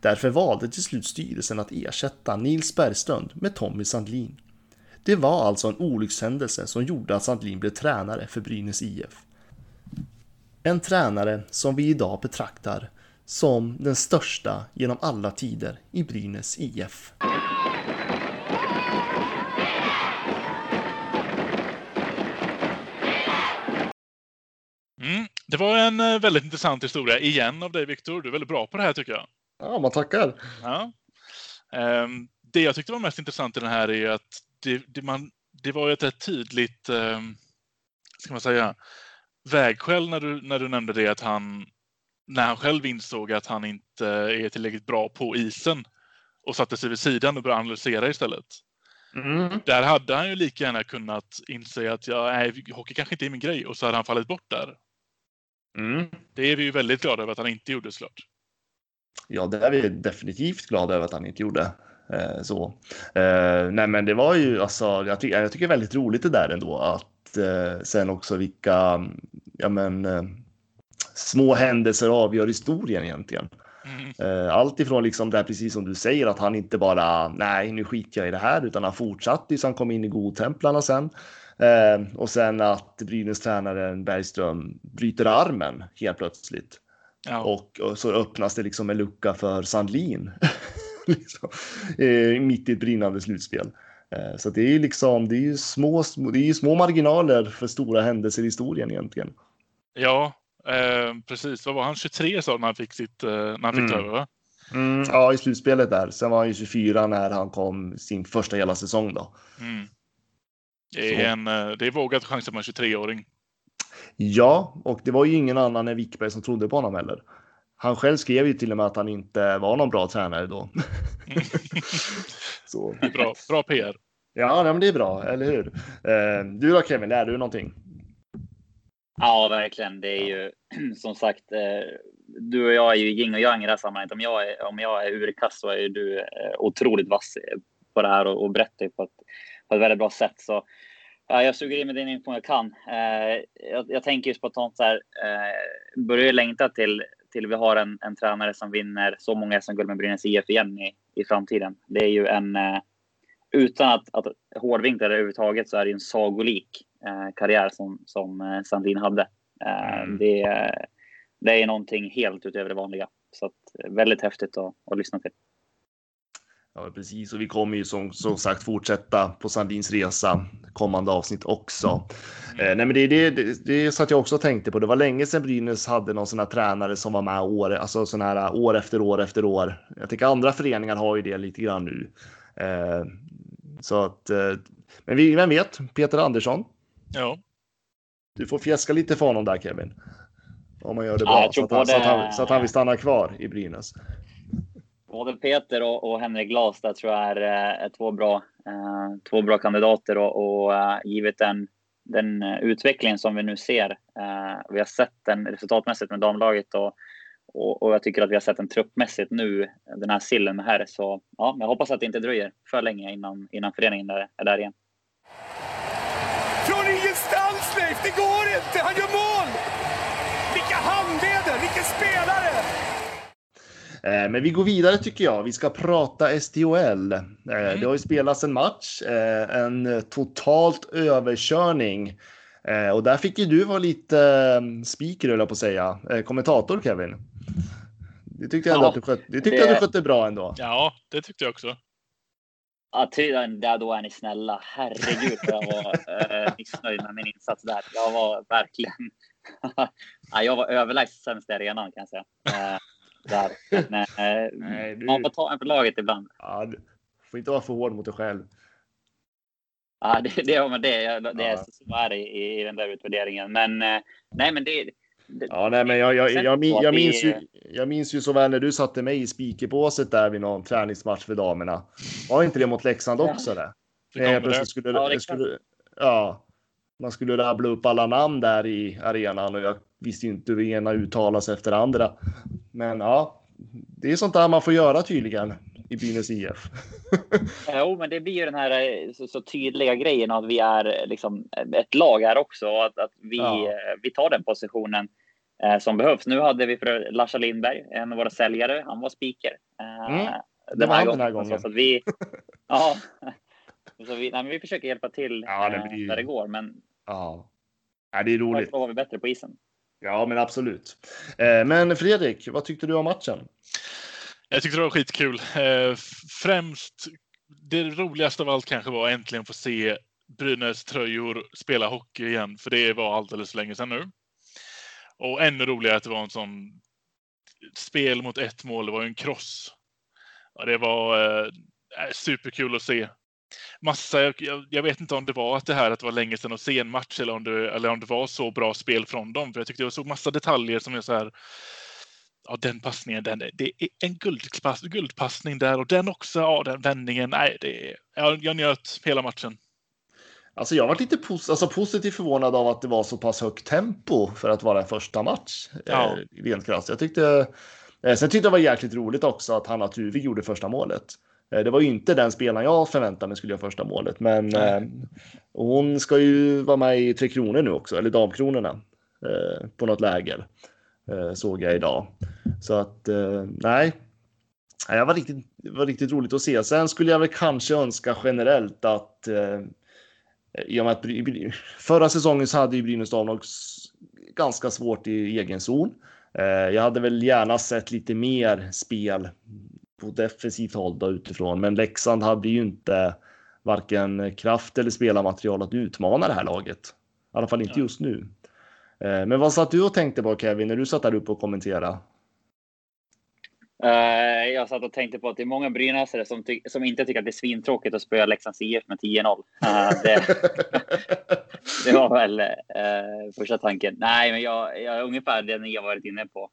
Därför valde till slut styrelsen att ersätta Nils Bergström med Tommy Sandlin. Det var alltså en olyckshändelse som gjorde att Sandlin blev tränare för Brynäs IF. En tränare som vi idag betraktar som den största genom alla tider i Brynäs IF. Mm. Det var en eh, väldigt intressant historia igen av dig, Viktor. Du är väldigt bra på det här tycker jag. Ja, man tackar. Ja. Um, det jag tyckte var mest intressant i den här är att det, det, man, det var ett rätt tydligt, um, ska man säga, vägskäl när du, när du nämnde det att han, när han själv insåg att han inte är tillräckligt bra på isen och satte sig vid sidan och började analysera istället. Mm. Där hade han ju lika gärna kunnat inse att ja, nej, hockey kanske inte är min grej och så hade han fallit bort där. Mm. Det är vi ju väldigt glada över att han inte gjorde såklart. Ja, det är vi definitivt glada över att han inte gjorde. Eh, så. Eh, nej, men det var ju alltså, jag, ty jag tycker väldigt roligt det där ändå att eh, sen också vilka, ja men, små händelser avgör historien egentligen. Mm. Allt ifrån liksom det precis som du säger att han inte bara nej, nu skiter jag i det här, utan han fortsatte tills han kom in i godtemplarna sen. Eh, och sen att Brynäs tränare Bergström bryter armen helt plötsligt. Ja. Och, och, så öppnas det liksom en lucka för Sandlin. [laughs] [laughs] liksom, eh, mitt i ett brinnande slutspel. Eh, så det är liksom, det är ju små, det är små marginaler för stora händelser i historien egentligen. Ja, eh, precis. Vad var han? 23 sa när han fick sitt, eh, när han fick mm. över? Mm, ja, i slutspelet där. Sen var han ju 24 när han kom sin första hela säsong då. Mm. Det är, en, eh, det är vågat chansa med en 23-åring. Ja, och det var ju ingen annan än Wickberg som trodde på honom heller. Han själv skrev ju till och med att han inte var någon bra tränare då. [laughs] Så. Det är bra, bra PR. Ja, men det är bra, eller hur? Eh, du då Kevin, lär du någonting? Ja, verkligen. Det är ju [clears throat] som sagt, eh, du och jag är ju yin och yang i det här sammanhanget. Om jag är, om jag är urkast så är ju du eh, otroligt vass på det här och, och berättar på ett, på ett väldigt bra sätt. Så ja, jag suger in med den info jag kan. Eh, jag, jag, tänker just på ett sånt så här, eh, börjar längta till, till vi har en, en tränare som vinner så många SM-guld med Brynäs IF igen i, i framtiden. Det är ju en, eh, utan att, att hårdvinkla det överhuvudtaget så är det en sagolik eh, karriär som, som eh, Sandin hade. Eh, mm. det, det är någonting helt utöver det vanliga. Så att, väldigt häftigt att, att lyssna till. Ja, precis. Och vi kommer ju som, som sagt fortsätta på Sandins resa kommande avsnitt också. Mm. Eh, nej, men det, det, det, det satt jag också tänkte på. Det var länge sedan Brynäs hade någon sån här tränare som var med år, alltså sån här år efter år efter år. Jag tycker andra föreningar har ju det lite grann nu. Eh, så att, eh, men vi, vem vet? Peter Andersson. Ja. Du får fjäska lite för honom där Kevin. Om man gör det bra. Ja, så, att han, så, att han, så, att han, vill stanna kvar i Brynäs. Både Peter och, och Henrik Glas där tror jag är, eh, är två, bra, eh, två bra kandidater och, och uh, givet den, den utvecklingen som vi nu ser. Eh, vi har sett den resultatmässigt med damlaget och, och, och, jag tycker att vi har sett den truppmässigt nu, den här sillen här. Så ja, jag hoppas att det inte dröjer för länge innan, innan föreningen är, är där igen. Från ingenstans Leif, det går inte! Han gör mål! Vilka handleder, vilken spelare! Eh, men vi går vidare tycker jag. Vi ska prata SDHL. Eh, mm. Det har ju spelats en match, eh, en totalt överkörning. Och där fick ju du vara lite speaker, höll jag på att säga. Kommentator Kevin. Det tyckte jag, ja, att, du skötte, det tyckte det... jag du skötte bra ändå. Ja, det tyckte jag också. Ja, tydligen, där då är ni snälla. Herregud, jag var eh, missnöjd med min insats där. Jag var verkligen... [laughs] ja, jag var överlägset sämst i arenan kan jag säga. Eh, där. [laughs] Men, eh, Nej, du... Man får ta en för laget ibland. Ja, du får inte vara för hård mot dig själv. Ja, det, det, det, det, det ja. så är det i, i den där utvärderingen. Men eh, nej, men det, Ja, nej, men jag, jag, jag, jag, minns ju, jag minns ju så väl när du satte mig i speakerbåset där vid någon träningsmatch för damerna. Var inte det mot Leksand också? Det? Det plötsligt skulle, ja, det skulle, ja, man skulle rabbla upp alla namn där i arenan och jag visste ju inte hur ena uttalas efter andra. Men ja, det är sånt där man får göra tydligen i Brynäs IF. [laughs] jo, men det blir ju den här eh, så, så, tydliga grejen att vi är eh, liksom ett lag här också. Att, att vi, ja. Eh, vi tar den positionen eh, som behövs. Nu hade vi för Larsa Lindberg, en av våra säljare. Han var speaker. Eh, mm. Det var han den här gången. Så, att vi, [laughs] ja, så vi, nej, vi försöker hjälpa till ja, det blir... där det går. Men ja. Ja, det är roligt. Var vi bättre på isen. Ja, men absolut. Eh, men Fredrik, vad tyckte du om matchen? Jag tyckte det var skitkul. Eh, främst, det roligaste av allt kanske var äntligen få se Brynäs tröjor spela hockey igen, för det var alldeles för länge sedan nu. Och ännu roligare att det var en sån spel mot ett mål. Det var ju en kross. Ja, det var eh, superkul att se. Massa, jag, jag, vet inte om det var att det här att det var länge sedan att se en match eller om det, eller om det var så bra spel från dem. För jag tyckte jag såg massa detaljer som är så här ja, den passningen, den, det är en guldpass, guldpassning där och den också, ja, den vändningen. Nej, det är, jag, jag njöt hela matchen. Alltså jag var lite pos alltså positivt förvånad av att det var så pass högt tempo för att vara en första match. Ja. Eh, rent krasst. Jag tyckte, eh, sen tyckte jag det var jäkligt roligt också att Hanna Tuvik gjorde första målet. Eh, det var ju inte den spelaren jag förväntade mig skulle göra första målet, men eh, hon ska ju vara med i Tre Kronor nu också, eller Damkronorna, eh, på något läger. Såg jag idag. Så att nej, det var riktigt, var riktigt roligt att se. Sen skulle jag väl kanske önska generellt att i och med att förra säsongen så hade ju Brynäs damlag ganska svårt i egen zon. Jag hade väl gärna sett lite mer spel på defensivt håll då utifrån, men Leksand hade ju inte varken kraft eller spelarmaterial att utmana det här laget. I alla fall inte just nu. Eh, men vad satt du och tänkte på Kevin när du satt där uppe och kommenterade? Uh, jag satt och tänkte på att det är många brynäsare som, som inte tycker att det är svintråkigt att spöa Leksands IF med 10-0. Uh, det, [laughs] det, var väl första tanken. Nej, men jag, jag ungefär det ni har varit inne på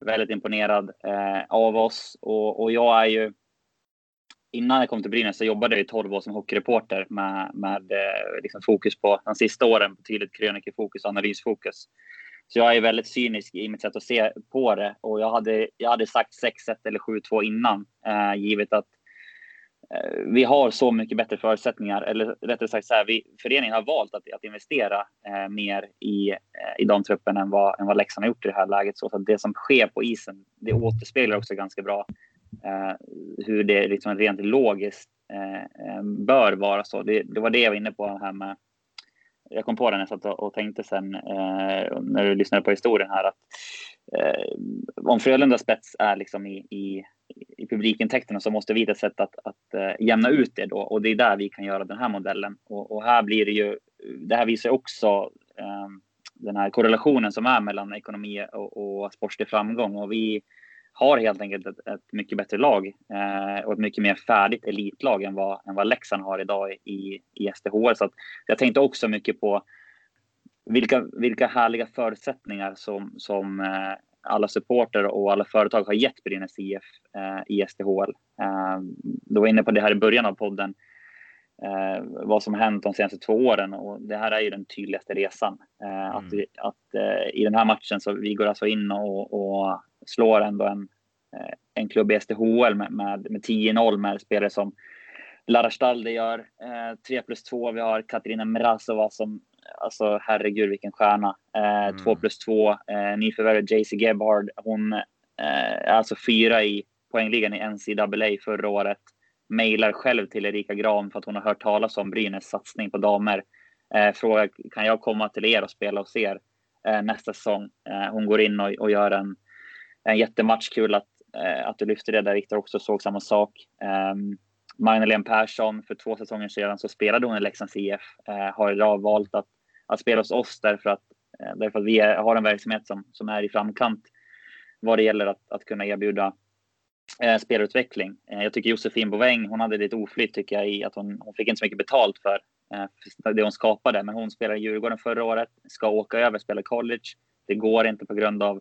väldigt imponerad eh, av oss och, och jag är ju innan jag kom till Brynäs så jobbade jag i 12 år som hockeyreporter med, med eh, liksom fokus på de sista åren på tydligt krönikefokus och analysfokus. Så jag är väldigt cynisk i mitt sätt att se på det och jag hade, jag hade sagt 6-1 eller 7-2 innan, eh, givet att Eh, vi har så mycket bättre förutsättningar, eller rättare sagt så här, vi, föreningen har valt att, att investera eh, mer i, eh, i damtruppen än vad, än vad Leksand har gjort i det här läget. Så, så att det som sker på isen, det återspeglar också ganska bra eh, hur det liksom rent logiskt eh, eh bör vara så. Det, det, var det jag var inne på här med jag kom på det när jag satt och tänkte sen eh, när du lyssnade på historien här att eh, om Frölunda spets är liksom i, i, i publikintäkterna så måste vi hitta ett sätt att, att eh, jämna ut det då och det är där vi kan göra den här modellen. Och, och här blir det ju, det här visar också eh, den här korrelationen som är mellan ekonomi och, och sportslig framgång och vi har helt enkelt ett, ett mycket bättre lag eh, och ett mycket mer färdigt elitlag än vad, än vad Leksand har idag i, i SDHR. Så jag tänkte också mycket på vilka, vilka härliga förutsättningar som, som eh, alla supporter och alla företag har gett Brynäs IF eh, i SDHL. Eh, du var inne på det här i början av podden, eh, vad som hänt de senaste två åren och det här är ju den tydligaste resan. Eh, mm. Att, att eh, i den här matchen så vi går alltså in och, och slår ändå en, eh, en klubb i SDHL med, med, med 10-0 med spelare som Lara Stalde gör. Eh, 3 plus 2. Vi har Katarina Mrazova som, alltså herregud vilken stjärna. Eh, mm. 2 plus 2. Eh, nyförvärvet JC Gebhard. Hon eh, är alltså fyra i poängligan i NCAA förra året. Mailar själv till Erika Gram för att hon har hört talas om Brynäs satsning på damer. Eh, frågar kan jag komma till er och spela hos er eh, nästa säsong. Eh, hon går in och, och gör en en jättematch. Kul att, att du lyfter det där Viktor också såg samma sak. Um, Magdalena Persson, för två säsonger sedan så spelade hon i Leksands IF. Har idag valt att, att spela hos oss därför att, eh, därför att vi är, har en verksamhet som, som är i framkant vad det gäller att, att kunna erbjuda eh, spelutveckling. Eh, jag tycker Josefin Boväng, hon hade lite oflyt tycker jag i att hon, hon fick inte så mycket betalt för, eh, för det hon skapade. Men hon spelade i Djurgården förra året, ska åka över, spela college. Det går inte på grund av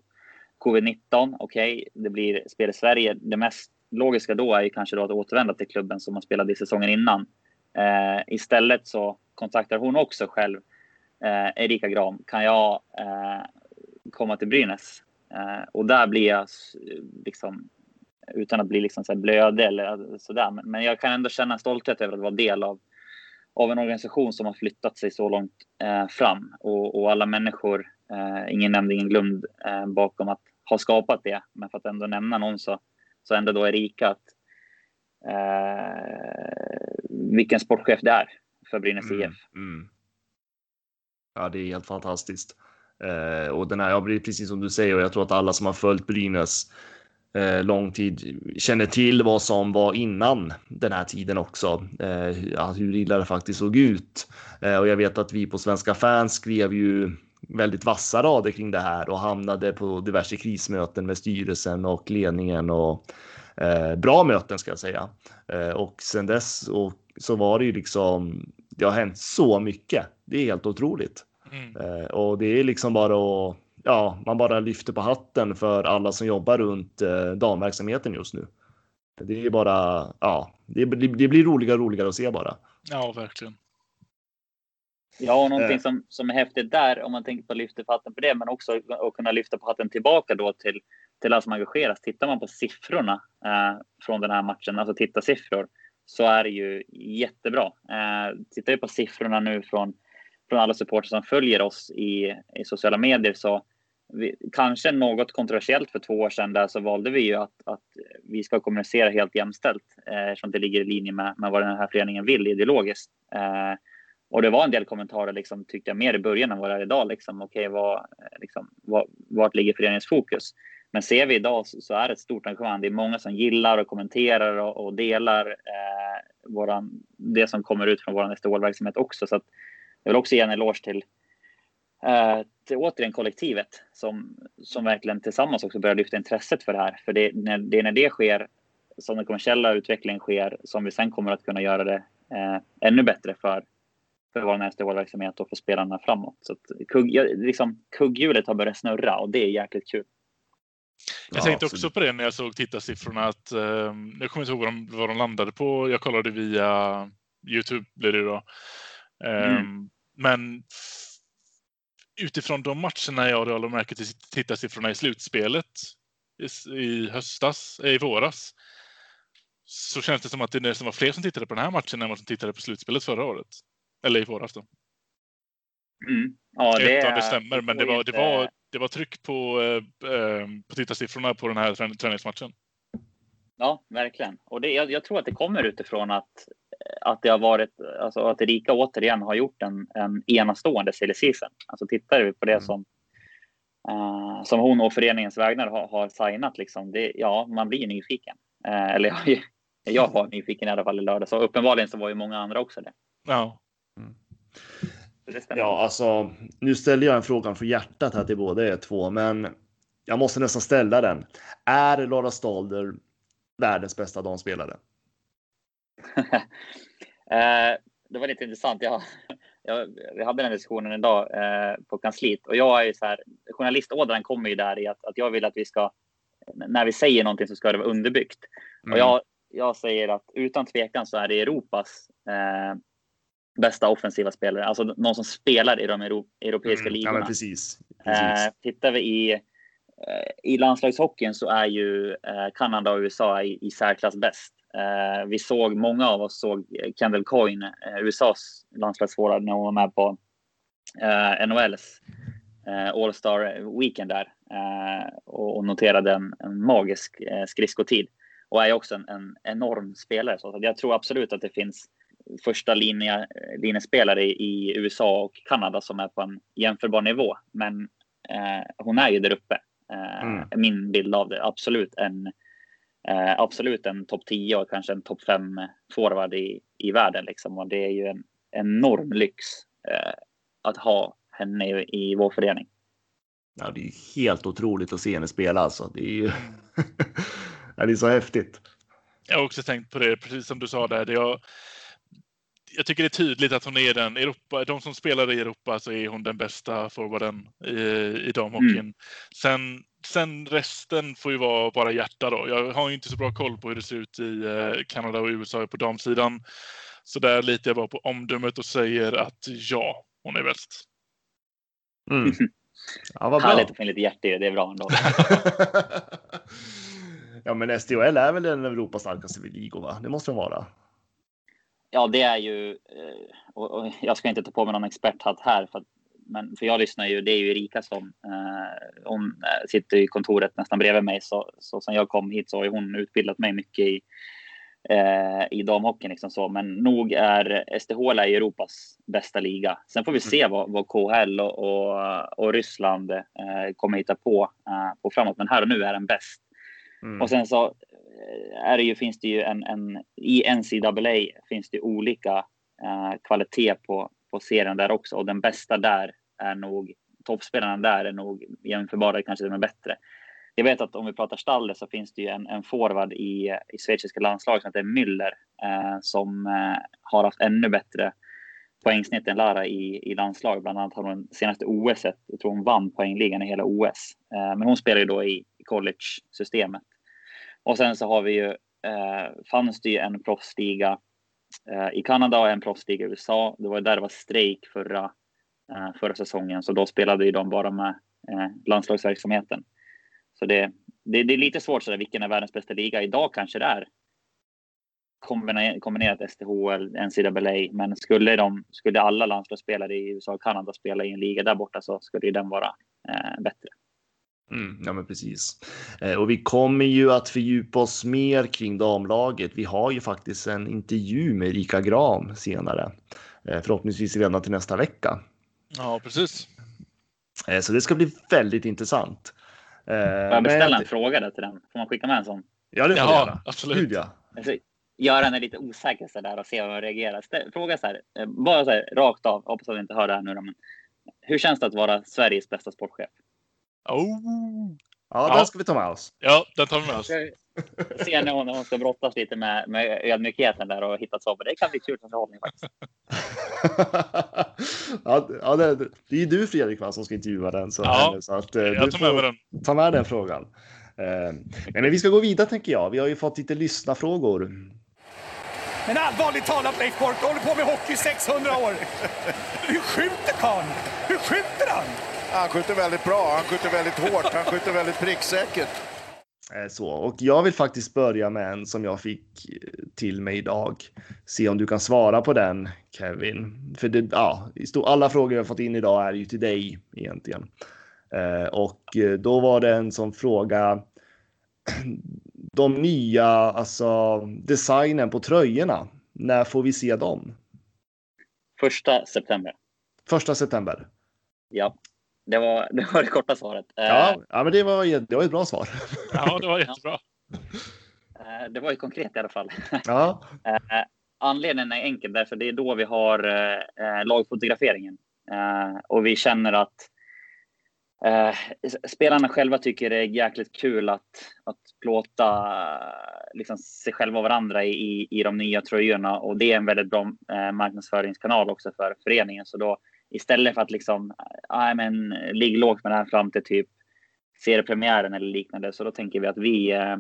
Covid-19, okej, okay, det blir spel i Sverige. Det mest logiska då är ju kanske då att återvända till klubben som man spelade i säsongen innan. Eh, istället så kontaktar hon också själv eh, Erika Gram. Kan jag eh, komma till Brynäs? Eh, och där blir jag liksom utan att bli liksom så blödig eller sådär. Men, men jag kan ändå känna en stolthet över att vara del av, av en organisation som har flyttat sig så långt eh, fram och, och alla människor Eh, ingen nämnd, ingen glömd eh, bakom att ha skapat det. Men för att ändå nämna någon så, så ändå då Erika att eh, vilken sportchef det är för Brynäs mm, IF. Mm. Ja, det är helt fantastiskt. Eh, och den här, ja, precis som du säger, och jag tror att alla som har följt Brynäs eh, lång tid känner till vad som var innan den här tiden också. Eh, hur illa det faktiskt såg ut. Eh, och jag vet att vi på Svenska fans skrev ju väldigt vassa rader kring det här och hamnade på diverse krismöten med styrelsen och ledningen och eh, bra möten ska jag säga. Eh, och sen dess och så var det ju liksom. Det har hänt så mycket. Det är helt otroligt mm. eh, och det är liksom bara att ja, man bara lyfter på hatten för alla som jobbar runt eh, damverksamheten just nu. Det är bara, ja, det, det blir roligare och roligare att se bara. Ja, verkligen. Ja, och någonting eh. som, som är häftigt där, om man tänker på att lyfta på hatten på det, men också att kunna lyfta på hatten tillbaka då till, till alla som engageras. Tittar man på siffrorna eh, från den här matchen, alltså tittarsiffror, så är det ju jättebra. Eh, tittar vi på siffrorna nu från, från alla supportrar som följer oss i, i sociala medier så vi, kanske något kontroversiellt för två år sedan där så valde vi ju att, att vi ska kommunicera helt jämställt eh, eftersom det ligger i linje med, med vad den här föreningen vill ideologiskt. Eh, och det var en del kommentarer liksom, tyckte jag mer i början än vad det är idag. Liksom, Okej, okay, vad, liksom, vad, vart ligger föreningens fokus? Men ser vi idag så, så, är det ett stort engagemang. Det är många som gillar och kommenterar och, och delar eh, våran, det som kommer ut från vår SDHL-verksamhet också. Så att jag vill också ge en eloge till, eh, till återigen kollektivet som, som verkligen tillsammans också börjar lyfta intresset för det här. För det, när, det är när det sker, som den kommersiella utvecklingen sker, som vi sen kommer att kunna göra det eh, ännu bättre för för vår SDHL-verksamhet och för spelarna framåt. Så att kugg, liksom, kugghjulet har börjat snurra och det är jäkligt kul. Jag tänkte ja, också på det när jag såg tittarsiffrorna att eh, jag kommer inte ihåg vad de, vad de landade på. Jag kollade via Youtube blir det då. Eh, mm. Men utifrån de matcherna jag håller märke till tittarsiffrorna i slutspelet i, i höstas, i våras, så känns det som att det nästan var fler som tittade på den här matchen än vad som tittade på slutspelet förra året. Eller i våras då. Mm. Ja, Jag vet det, inte om det stämmer, men det var, det var, det var tryck på, eh, eh, på tittarsiffrorna på den här trän- träningsmatchen. Ja, verkligen. Och det, jag, jag tror att det kommer utifrån att, att det har varit, alltså att Erika återigen har gjort en, en enastående silly season. Alltså tittar vi på det Mm. som, eh, som hon och föreningens vägnar har, har signat, liksom, det, ja, man blir nyfiken. Eh, eller jag, jag var nyfiken i alla fall i lördag, så uppenbarligen så var ju många andra också det. Ja. Stämmer. Ja, alltså, nu ställer jag en fråga från hjärtat här till båda er två, men jag måste nästan ställa den. Är Lara Stalder världens bästa damspelare? [laughs] Eh, det var lite intressant. Jag, jag, vi hade den diskussionen idag eh, på kansliet och jag är ju så här. Journalistådran kommer ju där i att, att jag vill att vi ska. När vi säger någonting så ska det vara underbyggt. Mm. Och jag, jag säger att utan tvekan så är det Europas eh, bästa offensiva spelare. Alltså någon som spelar i de euro, europeiska Mm, ja, ligorna. men precis. precis. Eh, tittar vi i, eh, i landslagshockeyn så är ju eh, Kanada och USA i, i särklass bäst. Eh, vi såg, många av oss såg Kendall Coyne, eh, USAs landslagsforward, när hon var med på eh, NHLs eh, All-Star Weekend där och, och noterade en, en magisk skridskotid och är också en, en enorm spelare. Så jag tror absolut att det finns första linje, linjespelare i, USA och Kanada som är på en jämförbar nivå. Men eh, hon är ju där uppe. Eh, Mm. Min bild av det. Absolut en, eh, absolut en topp 10 och kanske en topp 5 forward i, i världen. Liksom. Och det är ju en enorm lyx eh, att ha henne i, i vår förening. Ja, det är ju helt otroligt att se henne spela alltså. Det är ju [laughs] ja, det är så häftigt. Jag har också tänkt på det, precis som du sa där. Det jag, jag tycker det är tydligt att hon är den Europa, de som spelar i Europa så är hon den bästa forwarden i, i damhockeyn. Mm. Sen, sen resten får ju vara bara hjärta då. Jag har ju inte så bra koll på hur det ser ut i eh, Kanada och USA på damsidan. Så där litar jag bara på omdömet och säger att ja, hon är bäst. Mm. [laughs] Ja, vad bra. Härligt att få in lite hjärta. Det är bra ändå. [laughs] ja, men SDHL är väl den Europas starkaste ligor, va? Det måste den vara. Ja, det är ju. eh, Och, och jag ska inte ta på mig någon experthatt här, för, men för jag lyssnar ju. Det är ju Erika som eh, hon eh, sitter i kontoret nästan bredvid mig. Så, så sen jag kom hit så har hon utbildat mig mycket i eh, i damhockeyn. Liksom så. Men nog är SDHL är Europas bästa liga. Sen får vi se vad, vad KHL och, och, och Ryssland eh, kommer hitta på, eh, på framåt. Men här och nu är den bäst. Mm. Och sen så Eh, är det ju, finns det ju en, en i NCAA finns det olika eh, kvalitet på, på serien där också och den bästa där är nog toppspelarna där är nog jämförbara, kanske till och med bättre. Jag vet att om vi pratar Stalde så finns det ju en, en forward i, i schweiziska landslaget som heter Müller eh, som eh, har haft ännu bättre poängsnitt än Lara i, i landslaget. Bland annat har hon senaste OS, jag tror hon vann poängligan i hela OS. Eh, men hon spelar ju då i college-systemet. Och sen så har vi ju, eh, fanns det ju en proffsliga eh, i Kanada och en proffsliga i USA. Det var där det var strejk förra, eh, förra säsongen, så då spelade ju de bara med eh, landslagsverksamheten. Så det, det, det är lite svårt sådär, vilken är världens bästa liga? Idag kanske det är kombinerat SDHL, NCAA, men skulle, de, skulle alla landslagsspelare i USA och Kanada spela i en liga där borta så skulle ju den vara eh, bättre. Mm, ja, men precis. Eh, och vi kommer ju att fördjupa oss mer kring damlaget. Vi har ju faktiskt en intervju med Erika Gram senare, eh, förhoppningsvis redan till nästa vecka. Ja, precis. Eh, så det ska bli väldigt intressant. Eh, Får jag beställa men- en fråga där till den? Får man skicka med en sån? Ja, det får du Ja, göra. absolut. Gud, ja. Alltså, göra henne lite osäker så där och se hur hon reagerar. Ställ, fråga så här, bara så här rakt av. Hoppas att du inte hör det här nu då, men hur känns det att vara Sveriges bästa sportchef? Oh. Ja, Ja. den ska vi ta med oss. Ja, den tar vi med oss. Ser när hon, hon ska brottas lite med, med ödmjukheten där och hitta svar. Det kan bli kul för förhållning faktiskt. [laughs] ja, ja, det, det är ju du Fredrik va, som ska intervjua den. Så, Ja, så att, eh, Jag du tar med den. ta med den frågan. Eh, men vi ska gå vidare tänker jag. Vi har ju fått lite lyssna frågor. Men allvarligt talat Leif Boork, du håller på med hockey i 600 år. Hur skjuter karln? Hur skjuter han? Han skjuter väldigt bra, han skjuter väldigt hårt, han skjuter väldigt pricksäkert. Eh, Så, och jag vill faktiskt börja med en som jag fick eh, till mig idag. Se om du kan svara på den Kevin. För det, ja, alla frågor jag fått in idag är ju till dig egentligen. Eh, och då var det en som fråga [clears throat] de nya, alltså designen på tröjorna. När får vi se dem? Första september. Första september. Ja, det var [laughs] det, var det korta svaret. Eh, Ja, ja men det var, det var ett bra svar. [laughs] Ja, det var jättebra. eh, det var ju konkret i alla fall. Ja, [laughs] Eh, anledningen är enkel, därför det är då vi har lagfotograferingen. Och vi känner att spelarna själva tycker det är jäkligt kul att, att plåta liksom, sig själva och varandra i, i, i de nya tröjorna. Och det är en väldigt bra marknadsföringskanal också för föreningen. Så då istället för att liksom, äh, men, ligga lågt med det här fram till typ seriepremiären eller liknande, så då tänker vi att vi eh,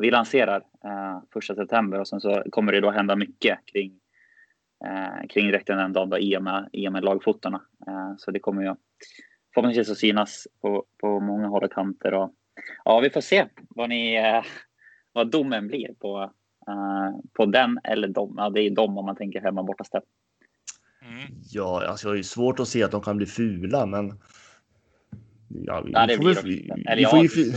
vi lanserar eh, första september och sen så kommer det då hända mycket kring, eh, kring dräkten den dagen då, i, och med, i och med lagfotona. Eh, så det kommer ju förhoppningsvis att synas på, på många håll och kanter. Och, ja, vi får se vad, ni, eh, vad domen blir på, eh, på den eller dom. Ja, det är dom om man tänker hemma borta ställ. Mm. ja alltså, jag har ju svårt att se att de kan bli fula, men. Ja, vi Ja, det får blir vi- Eller vi ja, får ju.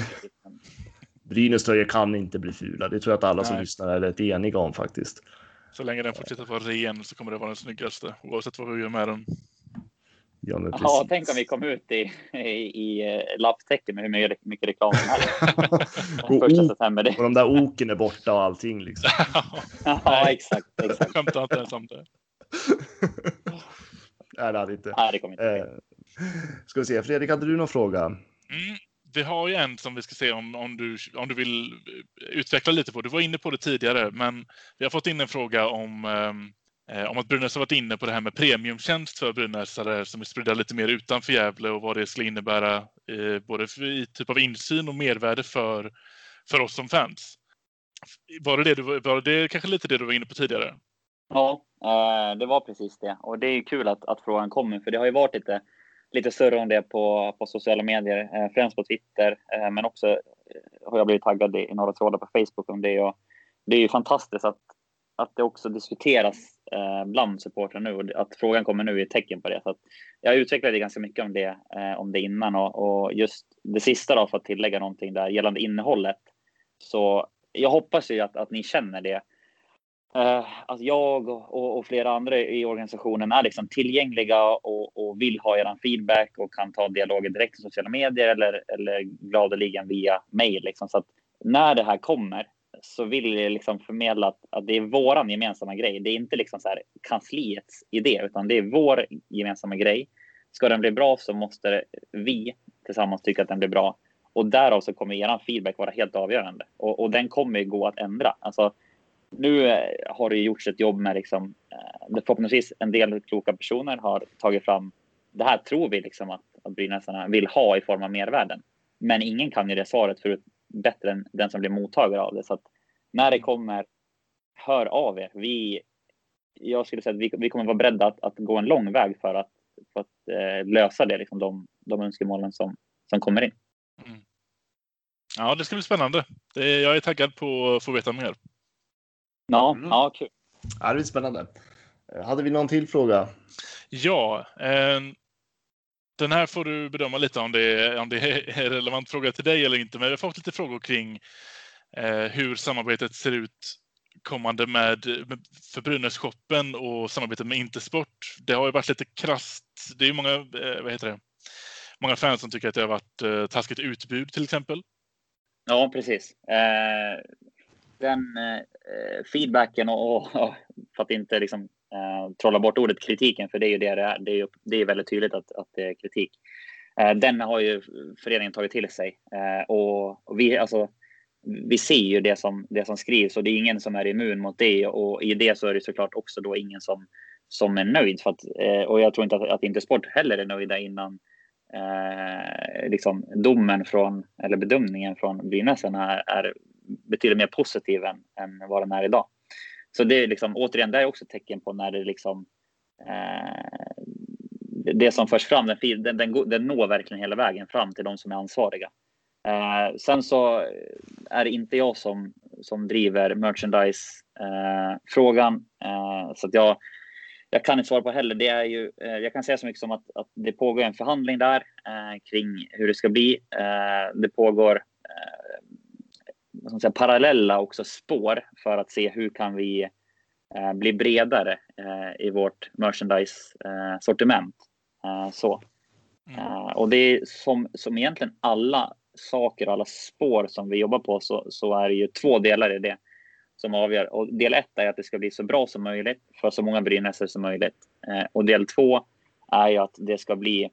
Brynäs tröjor kan inte bli fula. Det tror jag att alla som Nej. lyssnar är rätt eniga om faktiskt. Så länge den fortsätter vara ren så kommer det vara den snyggaste oavsett vad vi gör med den. Ja, men precis. Ja, tänk om vi kom ut i, i, i eh, lapptäcke med hur mycket, mycket reklam som [laughs] helst. Och Första september. Och de där oken är borta och allting liksom. [laughs] ja, exakt. exakt. Skämtar inte ens om det. [laughs] Nej, det hade inte. Nej, det kommer inte. Eh, ska vi se, Fredrik, hade du någon fråga? Mm. Vi har ju en som vi ska se om, om, du, om du vill utveckla lite på. Du var inne på det tidigare, men vi har fått in en fråga om, eh, om att Brynäs har varit inne på det här med premiumtjänst för brynäsare som är spridda lite mer utanför Gävle och vad det skulle innebära eh, både för, i typ av insyn och mervärde för, för oss som fans. Var det, det, du, var det kanske lite det du var inne på tidigare? Ja, eh, det var precis det. Och det är ju kul att, att frågan kommer, för det har ju varit lite, lite större om det på, på sociala medier, eh, främst på Twitter, eh, men också har jag blivit taggad i, några trådar på Facebook om det. Och det är ju fantastiskt att, att det också diskuteras bland supportrar nu och att frågan kommer nu är ett tecken på det. Så att jag utvecklade ganska mycket om det, om det innan och, och just det sista då för att tillägga någonting där gällande innehållet. Så jag hoppas ju att, att ni känner det Eh, alltså jag och, och flera andra i organisationen är liksom tillgängliga och, och vill ha er feedback och kan ta dialogen direkt i sociala medier eller, eller gladeligen via mejl. Liksom. Så att när det här kommer så vill jag liksom förmedla att, att det är våran gemensamma grej. Det är inte liksom så här kansliets idé, utan det är vår gemensamma grej. Ska den bli bra så måste vi tillsammans tycka att den blir bra. Och därav så kommer er feedback vara helt avgörande. Och, och den kommer ju gå att ändra. Alltså, nu eh, har det gjorts ett jobb med liksom, eh, där förhoppningsvis en del kloka personer har tagit fram. Det här tror vi liksom att, att brynäsarna vill ha i form av mervärden. Men ingen kan ju det svaret förut bättre än den som blir mottagare av det. Så att när det kommer, hör av er. Vi, jag skulle säga att vi, vi kommer vara beredda att, att gå en lång väg för att, för att eh, lösa det, liksom de, de önskemålen som, som kommer in. Mm. Ja, det ska bli spännande. Det, jag är taggad på att få veta mer. Ja, Mm. ja kul. Ja, det blir spännande. Eh, Hade vi någon till fråga? Ja, eh, den här får du bedöma lite om det, är- om det är relevant fråga till dig eller inte. Men jag har fått lite frågor kring eh, hur samarbetet ser ut kommande med, med för Brynäs-shoppen och samarbetet med Intersport. Det har ju varit lite krasst. Det är ju många, eh, vad heter det? Många fans som tycker att det har varit eh, taskigt utbud till exempel. Ja, precis. Eh, den eh, feedbacken och, och, och för att inte liksom, eh, trolla bort ordet kritiken, för det är ju det det är. Det är, ju, det är väldigt tydligt att, att det är kritik. Eh, den har ju föreningen tagit till sig eh, och, och vi, alltså, vi ser ju det som, det som skrivs och det är ingen som är immun mot det och i det så är det såklart också då ingen som, som är nöjd. För att, eh, och jag tror inte att, att Intersport heller är nöjda innan eh, liksom domen från, eller bedömningen från Brynäsen är, är betydligt mer positiv än, än vad den är idag. så det är liksom återigen, det är också ett tecken på när det liksom eh, det som förs fram, den, den, den, den når verkligen hela vägen fram till de som är ansvariga. Eh, sen så är det inte jag som, som driver merchandise-frågan. Eh, eh, så att jag, jag kan inte svara på heller. Det är ju, eh, jag kan säga så mycket som att, att det pågår en förhandling där eh, kring hur det ska bli. Eh, det pågår man säga, parallella också spår för att se hur kan vi bli bredare i vårt merchandise-sortiment. så. Mm. och det är som, som egentligen alla saker och alla spår som vi jobbar på så, så är det ju två delar i det som avgör. Och del ett är att det ska bli så bra som möjligt för så många brynäsare som möjligt. Eh, och del två är ju att det ska bli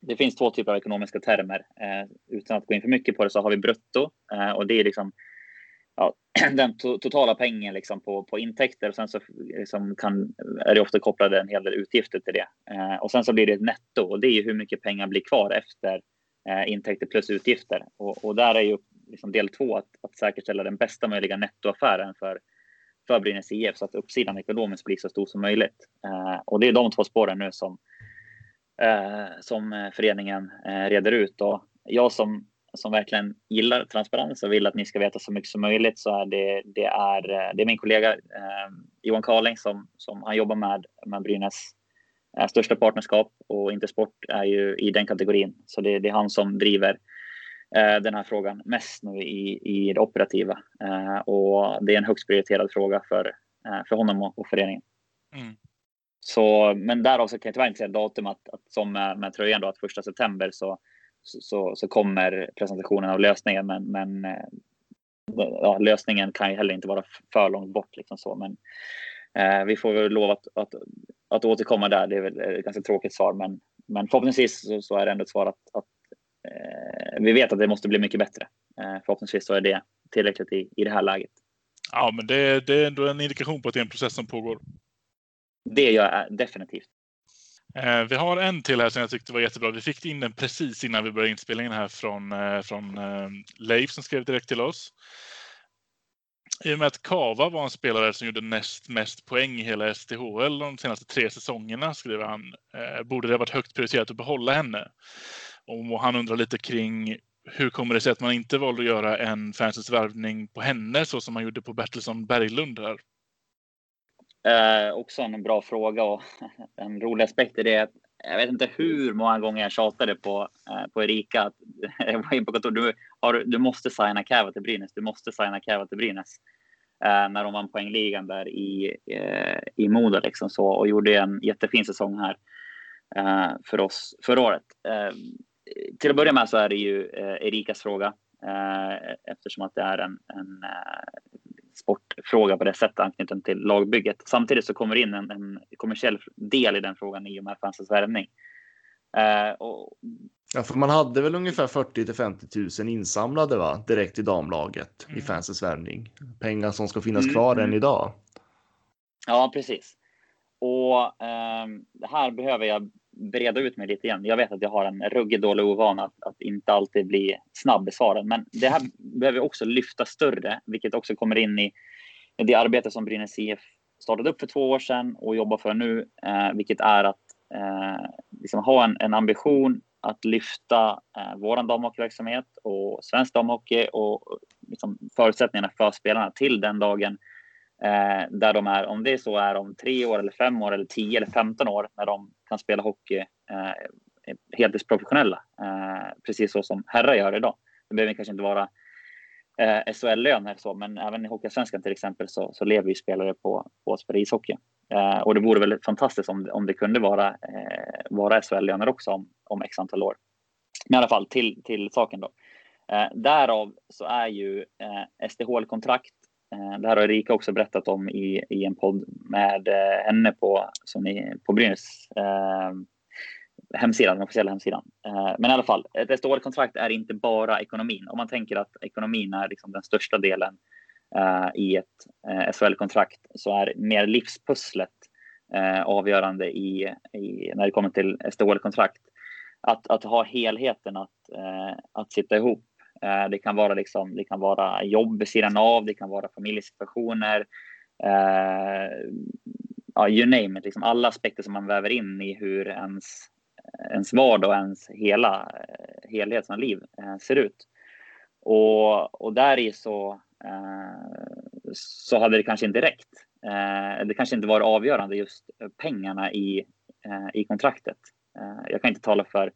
det finns två typer av ekonomiska termer. Eh, utan att gå in för mycket på det så har vi brutto eh, och det är liksom ja, [clears throat] den to totala pengen liksom på, på intäkter och sen så liksom kan, är det ofta kopplade en hel del utgifter till det. Eh, och sen så blir det ett netto och det är ju hur mycket pengar blir kvar efter eh, intäkter plus utgifter. Och, och där är ju liksom del två att, att säkerställa den bästa möjliga nettoaffären för, för Brynäs IF så att uppsidan ekonomiskt blir så stor som möjligt. Eh, och det är de två spåren nu som, Eh, som eh, föreningen eh, reder ut. Och jag som, som verkligen gillar transparens och vill att ni ska veta så mycket som möjligt så är det, det, är, eh, det är min kollega eh, Johan Karling som, som han jobbar med, med Brynäs eh, största partnerskap och Intersport är ju i den kategorin. Så det, det är han som driver Eh, den här frågan mest nu i, i det operativa. Eh, och det är en högst prioriterad fråga för, eh, för honom och, och föreningen. Mm. Så, men därav så kan jag tyvärr inte säga datum att, att som med, med tröjan då att första september så, så, så kommer presentationen av lösningen. Men, men eh, ja, lösningen kan ju heller inte vara för långt bort liksom så. Men eh, vi får väl lov att, att, att återkomma där. Det är väl ett ganska tråkigt svar, men, men förhoppningsvis så, så är det ändå ett svar att, att Eh, vi vet att det måste bli mycket bättre. Eh, förhoppningsvis så är det tillräckligt i, i det här läget. Ja, men det, det är ändå en indikation på att det är en process som pågår. Det gör jag eh, definitivt. Eh, vi har en till här som jag tyckte var jättebra. Vi fick in den precis innan vi började inspelningen här från, eh, från Leif som skrev direkt till oss. I och med att Kava var en spelare som gjorde näst mest poäng i hela STHL de senaste tre säsongerna, skriver han, borde det varit högt prioriterat att behålla henne. Och han undrar lite kring hur kommer det sig att man inte valde att göra en fansens värvning på henne så som man gjorde på Bertilsson Berglund här? Eh, också en bra fråga och [laughs] en rolig aspekt i det är att jag vet inte hur många gånger jag tjatade på, eh, på Erika. Att, [laughs] jag var in på kontor. Du, har, du måste signa Käva till Brynäs. Du måste signa Käva till Brynäs. Eh, när de vann poängligan där i, eh, i Modo liksom så och gjorde en jättefin säsong här eh, för oss förra året. Eh, till att börja med så är det ju eh, Erikas fråga eh, eftersom att det är en, en eh, sportfråga på det sättet anknuten till lagbygget. Samtidigt så kommer det in en, en kommersiell del i den frågan i och med fansens värvning. Eh, och... Ja, för man hade väl ungefär 40 till 50 000 insamlade va? direkt i damlaget mm. i fansens värvning. Pengar som ska finnas mm, kvar mm. än idag. Ja, precis. Och eh, här behöver jag breda ut mig lite igen. Jag vet att jag har en ruggig dålig ovana att, att inte alltid bli snabb i svaren, men det här behöver också lyfta större, vilket också kommer in i det arbete som Brynäs IF startade upp för två år sedan och jobbar för nu, eh, vilket är att eh, liksom ha en, en, ambition att lyfta eh, vår damhockeyverksamhet och svensk damhockey och liksom förutsättningarna för spelarna till den dagen eh, där de är, om det så är om tre år eller fem år eller tio eller femton år när de kan spela hockey eh, heltidsprofessionella. Eh, precis så som herrar gör idag. Det behöver kanske inte vara eh, SHL-lön så, men även i Hockeyallsvenskan till exempel så, så lever ju spelare på, på att spela ishockey. Eh, och det vore väl fantastiskt om, om det kunde vara, eh, vara SHL-löner också om, om x antal år. Men i alla fall till, till saken då. Eh, därav så är ju eh, SDHL-kontrakt Eh, det här har Erika också berättat om i, i en podd med eh, henne på, som ni, på Brynäs eh, hemsida, den officiella hemsidan. Eh, men i alla fall, ett SDHL-kontrakt är inte bara ekonomin. Om man tänker att ekonomin är liksom den största delen eh, i ett eh, SHL-kontrakt så är mer livspusslet eh, avgörande i, i, när det kommer till SDHL-kontrakt. Att, att ha helheten att, eh, att sitta ihop Eh, det kan vara liksom, det kan vara jobb vid sidan av, det kan vara familjesituationer, eh, ja, you name it, liksom alla aspekter som man väver in i hur ens, ens vardag och ens hela eh, helhet som liv eh, ser ut. Och, och där i så, eh, så hade det kanske inte räckt. Eh, det kanske inte var avgörande just pengarna i, eh, i kontraktet. Eh, jag kan inte tala för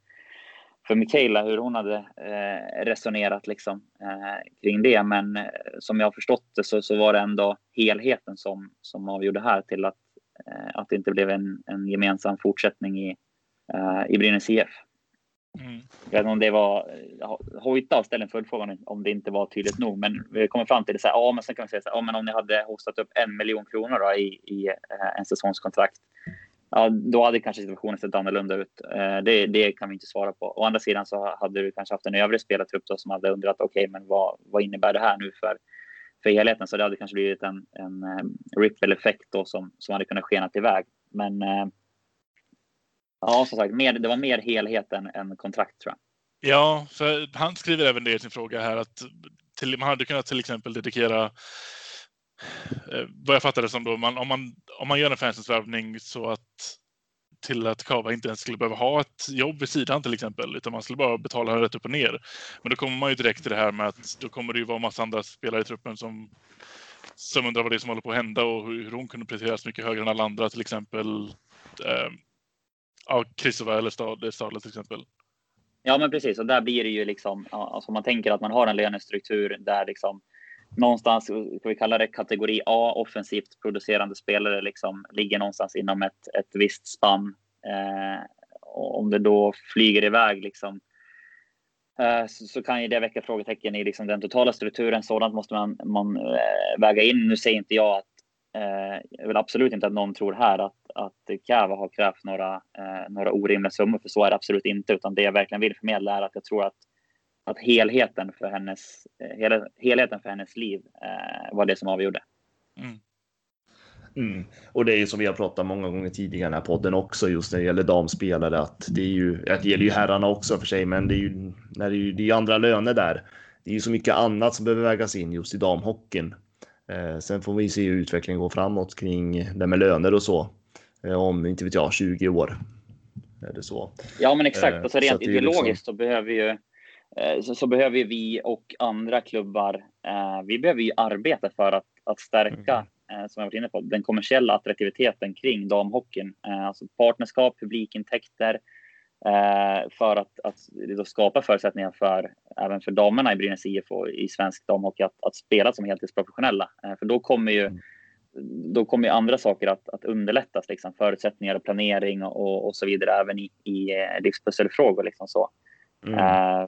för Mikaela hur hon hade eh, resonerat liksom, eh, kring det. Men eh, som jag har förstått det så, så var det ändå helheten som, som avgjorde här till att, att det inte blev en, en gemensam fortsättning i, i Brynäs IF. Mm. Jag vet inte om det var, Hojta ställde en följdfråga om det inte var tydligt nog, men vi kommer fram till det så här, ja men sen kan vi säga så här, ja men om ni hade hostat upp en miljon kronor då i, i en säsongskontrakt, ja, då hade kanske situationen sett annorlunda ut. Eh, det, det, kan vi inte svara på. Å andra sidan så hade du kanske haft en övrig spelartrupp då som hade undrat, okej, okay, men vad, vad innebär det här nu för, för helheten? Så det hade kanske blivit en, en eh, ripple-effekt då som, som hade kunnat skenat iväg. Men eh, ja, som sagt, mer, det var mer helhet än, än kontrakt tror jag. Ja, för han skriver även det i sin fråga här att till, man hade kunnat till exempel dedikera Eh, vad jag fattade som då, man, om, man, om man gör en fansensvärvning så att till att Kava inte ens skulle behöva ha ett jobb vid sidan till exempel, utan man skulle bara betala rätt upp och ner. Men då kommer man ju direkt till det här med att då kommer det ju vara massa andra spelare i truppen som, som undrar vad det är som håller på att hända och hur, hur hon kunde presteras mycket högre än alla andra, till exempel eh, ja, Kristova eller Stad, till exempel. Ja, men precis. Och där blir det ju liksom, alltså man tänker att man har en lönestruktur där liksom någonstans, ska vi kalla det kategori A, offensivt producerande spelare, liksom ligger någonstans inom ett, ett visst spann. Eh, om det då flyger iväg liksom, eh, så, så, kan ju det väcka frågetecken i liksom den totala strukturen. Sådant måste man, man eh, väga in. Nu säger inte jag att eh, jag vill absolut inte att någon tror här att, att Kava har krävt några, eh, några orimliga summor, för så är det absolut inte. Utan det jag verkligen vill förmedla är att jag tror att att helheten för hennes, hel, helheten för hennes liv eh, var det som avgjorde. Mm. Mm. Och det är ju som vi har pratat många gånger tidigare i den här podden också just när det gäller damspelare att det är ju, det gäller ju herrarna också för sig, men det är ju, när det är ju det är andra löner där. Det är ju så mycket annat som behöver vägas in just i damhockeyn. Eh, sen får vi se hur utvecklingen går framåt kring det med löner och så. Eh, om, inte vet jag, 20 år. Är det så. Ja, men exakt. Eh, alltså rent ideologiskt liksom... så behöver ju Eh, så, så, behöver vi och andra klubbar, eh, vi behöver ju arbeta för att, att stärka, mm. eh, som jag varit inne på, den kommersiella attraktiviteten kring damhockeyn. Eh, alltså partnerskap, publikintäkter, eh, för att, att skapa förutsättningar för även för damerna i Brynäs IF och i svensk damhockey att, att spela som heltidsprofessionella. Eh, för då kommer ju mm. då kommer ju andra saker att, att underlättas, liksom, förutsättningar och planering och, och så vidare, även i, i livspusselfrågor. Liksom så. Mm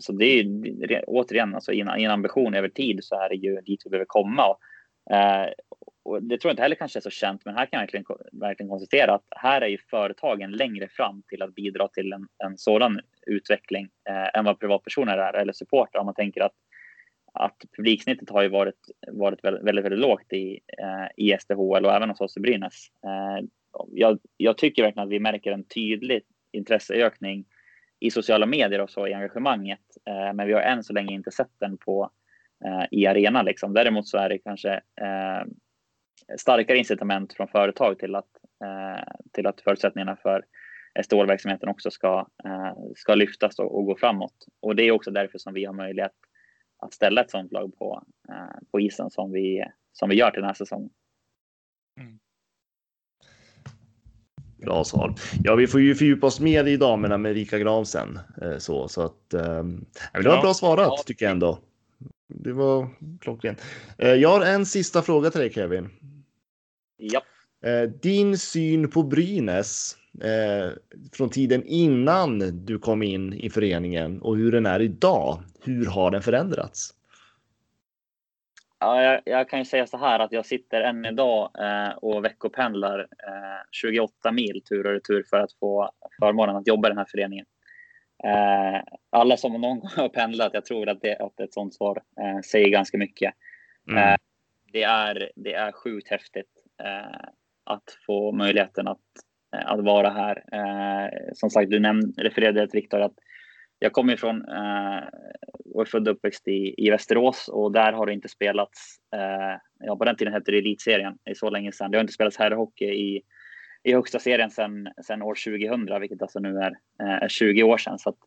så det är återigen, alltså i en, i en ambition över tid så är det ju dit vi behöver komma. Och, eh, och det tror jag inte heller kanske är så känt, men här kan jag verkligen, verkligen konstatera att här är ju företagen längre fram till att bidra till en, en sådan utveckling eh, än vad privatpersoner är eller supportrar. Om man tänker att, att publiksnittet har ju varit, varit väldigt, väldigt, väldigt lågt i, eh, i SDHL och även hos oss i Brynäs. Eh, jag, jag tycker verkligen att vi märker en tydlig intresseökning i sociala medier och så i engagemanget. Eh, men vi har än så länge inte sett den på eh, i arenan. Liksom. Däremot så är det kanske eh, starkare incitament från företag till att, eh, till att förutsättningarna för stålverksamheten också ska, eh, ska lyftas och, och, gå framåt. Och det är också därför som vi har möjlighet att ställa ett sådant lag på, eh, på isen som vi, som vi gör till den här säsongen. Mm. Bra svar. Ja, vi får ju fördjupa oss mer i damerna med Rika Grav sen. Eh, så, så att, eh, det var bra svarat tycker jag ändå. Det var klockrent. Eh, jag har en sista fråga till dig Kevin. Ja. Din syn på Brynäs från tiden innan du kom in i föreningen och hur den är idag. Hur har den förändrats? Ja, jag, jag, kan ju säga så här att jag sitter än idag eh, och veckopendlar eh, 28 mil tur och retur för att få förmånen att jobba i den här föreningen. Eh, alla som någon gång har pendlat, jag tror att, det, att ett sånt svar eh, säger ganska mycket. Mm. Eh, det, är, det är sjukt häftigt eh, att få möjligheten att, att vara här. som sagt, du nämnde, refererade till Viktor att jag kommer ifrån eh, och är född och uppväxt i, i Västerås och där har det inte spelats, eh, ja på den tiden hette det elitserien, det är så länge sedan. Det har inte spelats herrhockey i, i högsta serien sedan, sedan år 2000, vilket alltså nu är, eh, 20 år sedan. Så att,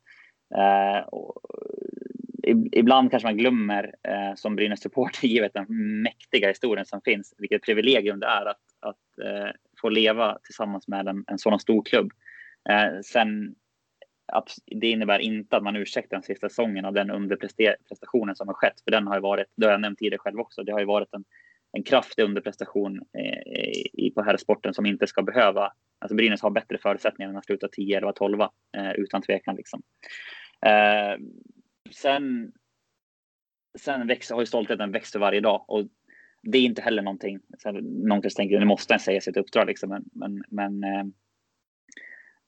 eh, och, ibland kanske man glömmer eh, som Brynäs supporter [laughs] givet den mäktiga historien som finns, vilket privilegium det är att, att eh, få leva tillsammans med en, en sådan stor klubb. Eh, sen det innebär inte att man ursäktar den sista säsongen av den underprestationen som har skett, för den har ju varit, det har jag nämnt tidigare själv också, det har ju varit en, en kraftig underprestation eh, i, på herrsporten som inte ska behöva, alltså Brynäs har bättre förutsättningar än att sluta 10, 11, 12 eh, utan tvekan liksom. Eh, sen sen växer, har ju stoltheten växt för varje dag och det är inte heller någonting. Så någon kanske tänker nu måste en säga sitt uppdrag liksom, men, men, men eh,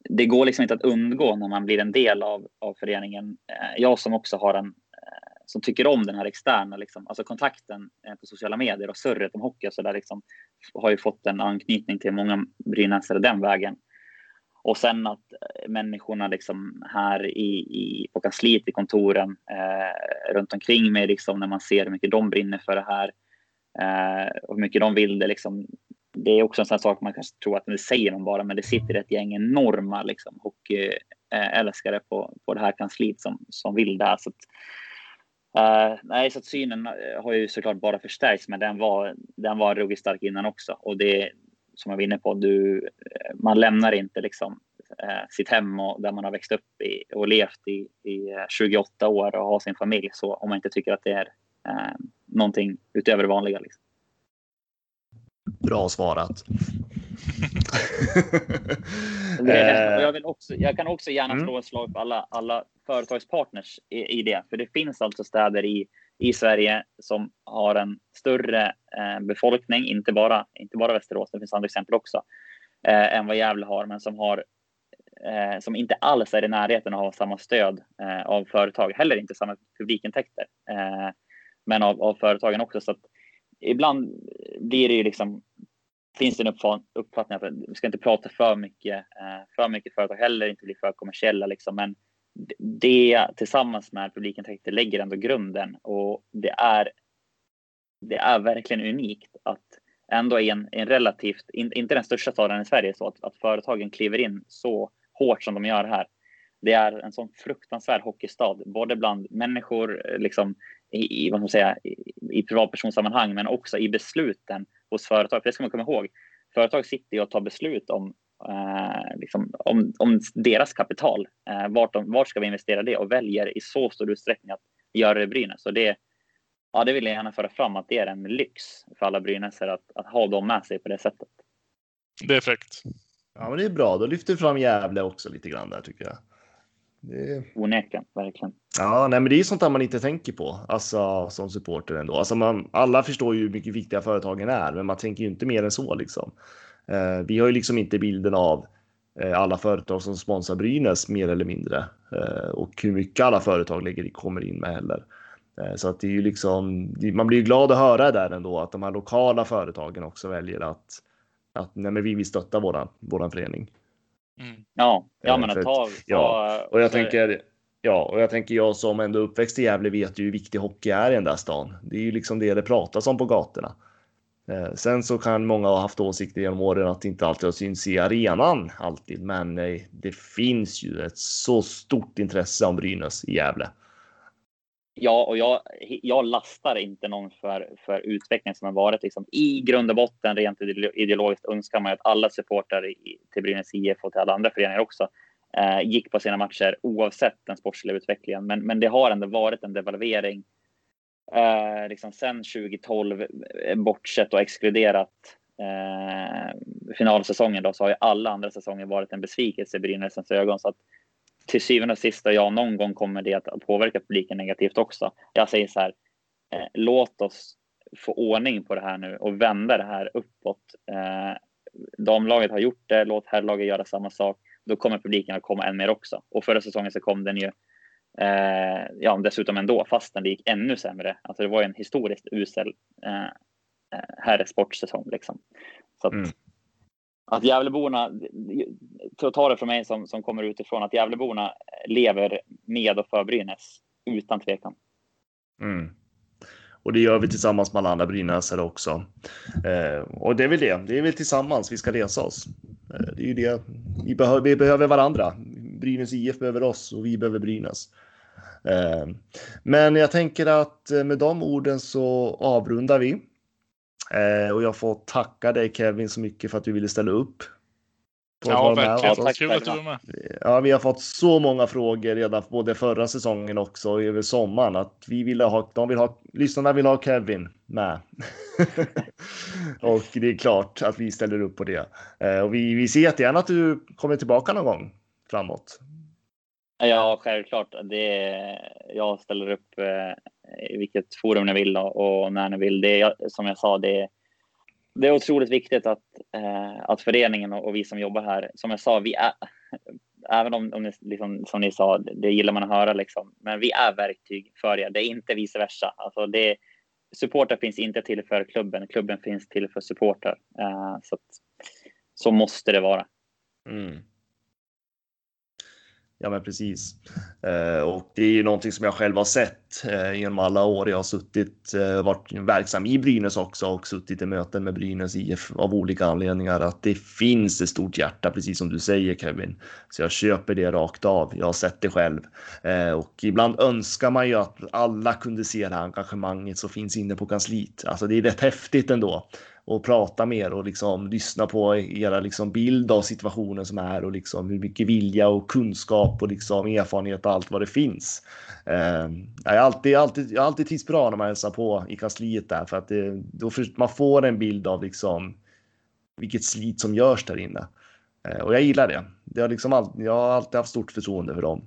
det går liksom inte att undgå när man blir en del av, av föreningen. Eh, jag som också har en eh, som tycker om den här externa, liksom, alltså kontakten eh, på sociala medier och surret om hockey och så där liksom, har ju fått en anknytning till många brynäsare den vägen. Och sen att människorna liksom här i, i, på kansliet, i kontoren, eh, runt omkring mig, liksom, när man ser hur mycket de brinner för det här eh, och hur mycket de vill det. Liksom, det är också en sån sak man kanske tror att det säger de bara, men det sitter ett gäng enorma liksom, hockeyälskare på, på det här kansliet som, som vill det här. Så att, uh, nej, så synen har ju såklart bara förstärkts, men den var, den var ruggigt stark innan också. Och det som jag var inne på, du, man lämnar inte liksom uh, sitt hem och där man har växt upp i, och levt i, i 28 år och har sin familj så om man inte tycker att det är uh, någonting utöver det vanliga. Liksom. Bra svarat. [laughs] jag, vill också, jag kan också gärna mm. slå ett slag för alla, alla företagspartners i, i det. För det finns alltså städer i, i Sverige som har en större eh, befolkning, inte bara, inte bara Västerås, det finns andra exempel också, eh, än vad Gävle har, men som har eh, som inte alls är i närheten av samma stöd eh, av företag, heller inte samma publikintäkter, eh, men av, av företagen också. Så att ibland blir det ju liksom finns det en uppfattning att vi ska inte prata för mycket, eh, för mycket företag heller, inte bli för kommersiella liksom. Men det tillsammans med publikintäkter lägger ändå grunden och det är. Det är verkligen unikt att ändå i en, en relativt, inte den största staden i Sverige, så att, att företagen kliver in så hårt som de gör här. Det är en sån fruktansvärd hockeystad, både bland människor, eh, liksom i, vad man säga, i, i privatpersonsammanhang, men också i besluten hos företag. För det ska man komma ihåg. Företag sitter ju och tar beslut om, eh, liksom, om, om deras kapital. Eh, vart, de, vart ska vi investera det? Och väljer i så stor utsträckning att göra det i Brynäs. Så det, ja, det vill jag gärna föra fram att det är en lyx för alla brynäsare att, att ha dem med sig på det sättet. Det är fräckt. Ja, men det är bra. Då lyfter vi fram Gävle också lite grann där tycker jag. Det... Onekligen, verkligen. Ja, nej, men det är sånt där man inte tänker på alltså, som supporter ändå. Alltså, man, alla förstår ju hur mycket viktiga företagen är, men man tänker ju inte mer än så liksom. Eh, vi har ju liksom inte bilden av eh, alla företag som sponsrar Brynäs mer eller mindre eh, och hur mycket alla företag lägger, kommer in med heller. Eh, så att det är ju liksom, man blir ju glad att höra där ändå att de här lokala företagen också väljer att, att nej, men vi vill stötta våran, våran förening. Mm. Ja, ja men att ta, ja. Och jag tänker, ja, och jag tänker jag som ändå uppväxt i Gävle vet ju hur viktig hockey är i den där stan. Det är ju liksom det det pratas om på gatorna. Eh, sen så kan många ha haft åsikter genom åren att det inte alltid har synts i arenan alltid, men eh, det finns ju ett så stort intresse om Brynäs i Gävle. Ja, och jag, jag lastar inte någon för, för utvecklingen som har varit. Liksom, I grund och botten, rent ideologiskt, önskar man att alla supportrar till Brynäs IF och till alla andra föreningar också eh, gick på sina matcher oavsett den sportsliga utvecklingen. Men, men det har ändå varit en devalvering eh, liksom sen 2012, eh, bortsett och exkluderat eh, finalsäsongen, då, så har ju alla andra säsonger varit en besvikelse i Brynäsens ögon. Så att till syvende och sist, ja, någon gång kommer det att påverka publiken negativt också. Jag säger så här, eh, låt oss få ordning på det här nu och vända det här uppåt. Eh, damlaget har gjort det, låt herrlaget göra samma sak. Då kommer publiken att komma än mer också. Och förra säsongen så kom den ju eh, ja, dessutom ändå, fastän det gick ännu sämre. Alltså det var ju en historiskt usel eh, herresportsäsong. herrsportsäsong liksom. Så att, mm att Gävleborna, att ta det från mig som, som kommer utifrån, att Gävleborna lever med och för Brynäs utan tvekan. Mm. Och det gör vi tillsammans med alla andra brynäsare också. Eh, och det är väl det. Det är väl tillsammans vi ska resa oss. Eh, det är ju det. Vi, behöver, vi behöver varandra. Brynäs IF behöver oss och vi behöver Brynäs. Eh, men jag tänker att eh, med de orden så avrundar vi. Eh, och jag får tacka dig Kevin så mycket för att du ville ställa upp. Ja, verkligen. Tack, Kul att du var med. Ja, vi har fått så många frågor redan både förra säsongen också och över sommaren att vi vill ha, de vill ha, lyssnarna vill ha Kevin med. [laughs] och det är klart att vi ställer upp på det. Eh, och vi, vi ser jättegärna att du kommer tillbaka någon gång framåt. Ja, självklart. Det, jag ställer upp eh, Eh, i vilket forum ni vill och, och när ni vill. Det som jag sa, det, det är otroligt viktigt att, eh, att föreningen och, och, vi som jobbar här, som jag sa, vi är, även om, om ni, liksom, som ni sa, det gillar man att höra, liksom, men vi är verktyg för er. Det är inte vice versa. Alltså det, supporter finns inte till för klubben, klubben finns till för supporter. Eh, så, att, så måste det vara. Mm. Ja, men precis. Eh, och det är ju någonting som jag själv har sett eh, genom alla år. Jag har suttit, eh, varit verksam i Brynäs också och suttit i möten med Brynäs IF av olika anledningar. Att det finns ett stort hjärta, precis som du säger Kevin. Så jag köper det rakt av. Jag har sett det själv. Och ibland önskar man ju att alla kunde se det här engagemanget som finns inne på kansliet. Alltså det är rätt häftigt ändå och prata med er och liksom lyssna på era liksom bild av situationen som är och liksom hur mycket vilja och kunskap och liksom erfarenhet och allt vad det finns. Eh, jag, är alltid, alltid, jag är alltid trivs bra när man hälsar på i kansliet där för att det, då för, man får en bild av liksom vilket slit som görs där inne. Eh, och jag gillar det. det har liksom all, jag har alltid haft stort förtroende för dem.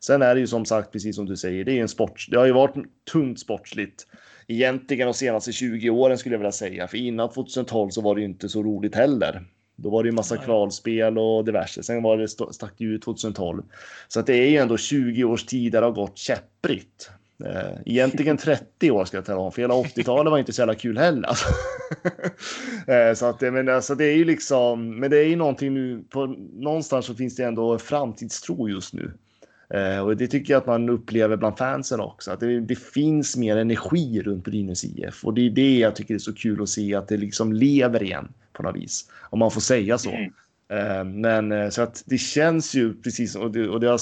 Sen är det ju som sagt, precis som du säger, det är en sport. Det har ju varit tungt sportsligt egentligen de senaste 20 åren skulle jag vilja säga. För innan 2012 så var det ju inte så roligt heller. Då var det ju massa kvalspel och diverse. Sen var det stack det ut 2012. Så att det är ju ändå 20 års tid där det har gått käpprigt. Eh, egentligen [laughs] 30 år ska jag tala om, för hela 80-talet var inte så jävla kul heller. Alltså. [laughs] Eh, så att, men alltså, det är ju liksom, men det är ju någonting nu, på, någonstans så finns det ändå framtidstro just nu. Eh, och det tycker jag att man upplever bland fansen också, att det, det, finns mer energi runt Brynäs IF och det är det jag tycker är så kul att se att det liksom lever igen på något vis, om man får säga så. Mm. Eh, men eh, så att det känns ju precis och det, och det har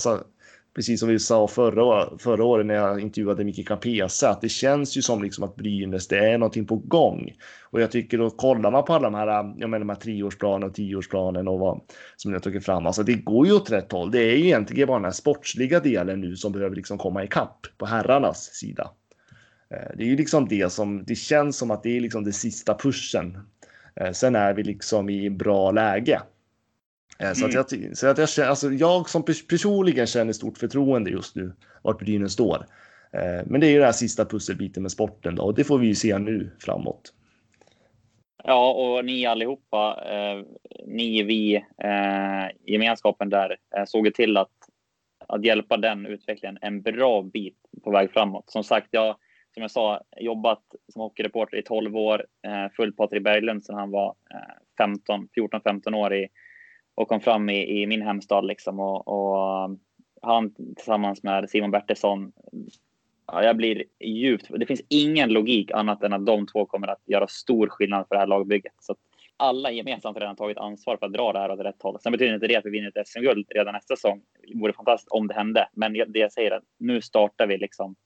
precis som vi sa förra, förra året när jag intervjuade Micke Campesa, att det känns ju som liksom att Brynäs, det är någonting på gång. Och jag tycker då kollar man på alla de här, jag menar de här treårsplanen och tioårsplanen och vad som jag tagit fram, alltså det går ju åt rätt håll. Det är ju egentligen bara den här sportsliga delen nu som behöver liksom komma ikapp på herrarnas sida. Eh, det är ju liksom det som, det känns som att det är liksom det sista pushen. Eh, sen är vi liksom i bra läge. Eh, så, mm. att jag, så att jag, känner, alltså jag som personligen känner stort förtroende just nu vart Brynäs står. Eh, men det är ju den här sista pusselbiten med sporten då, och det får vi ju se nu framåt. Ja, och ni allihopa, eh, ni, vi, eh, gemenskapen där, eh, såg till att, att hjälpa den utvecklingen en bra bit på väg framåt. Som sagt, jag, som jag sa, jobbat som hockeyreporter i 12 år, eh, följt Patrik Berglund sedan han var 15, 14-15 år i och kom fram i, i min hemstad liksom och, och han tillsammans med Simon Bertilsson. Ja, jag blir djupt. Det finns ingen logik annat än att de två kommer att göra stor skillnad för det här lagbygget. Så att alla gemensamt redan tagit ansvar för att dra det här åt rätt håll. Sen betyder inte det att vi vinner ett SM-guld redan nästa säsong. Det vore fantastiskt om det hände, men det jag säger är att nu startar vi liksom.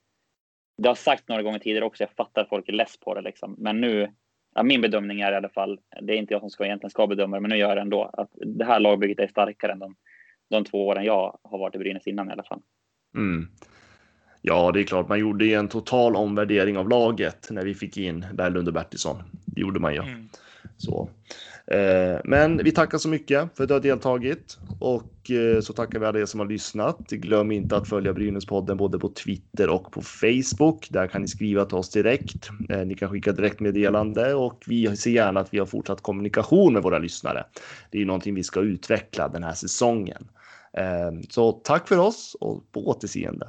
Det har sagt några gånger tidigare också. Jag fattar att folk är less på det liksom, men nu ja, min bedömning är i alla fall, det är inte jag som ska, egentligen ska bedöma det, men nu gör jag det ändå, att det här lagbygget är starkare än de, de två åren jag har varit i Brynäs innan i alla fall. Mm. Ja, det är klart, man gjorde en total omvärdering av laget när vi fick in Berglund och Bertilsson. Det gjorde man ju. Mm. Så. Eh, men vi tackar så mycket för att du har deltagit och eh, så tackar vi alla er som har lyssnat. Glöm inte att följa Brynäspodden både på Twitter och på Facebook. Där kan ni skriva till oss direkt. Eh, ni kan skicka direktmeddelande och vi ser gärna att vi har fortsatt kommunikation med våra lyssnare. Det är någonting vi ska utveckla den här säsongen. Så tack för oss och på återseende.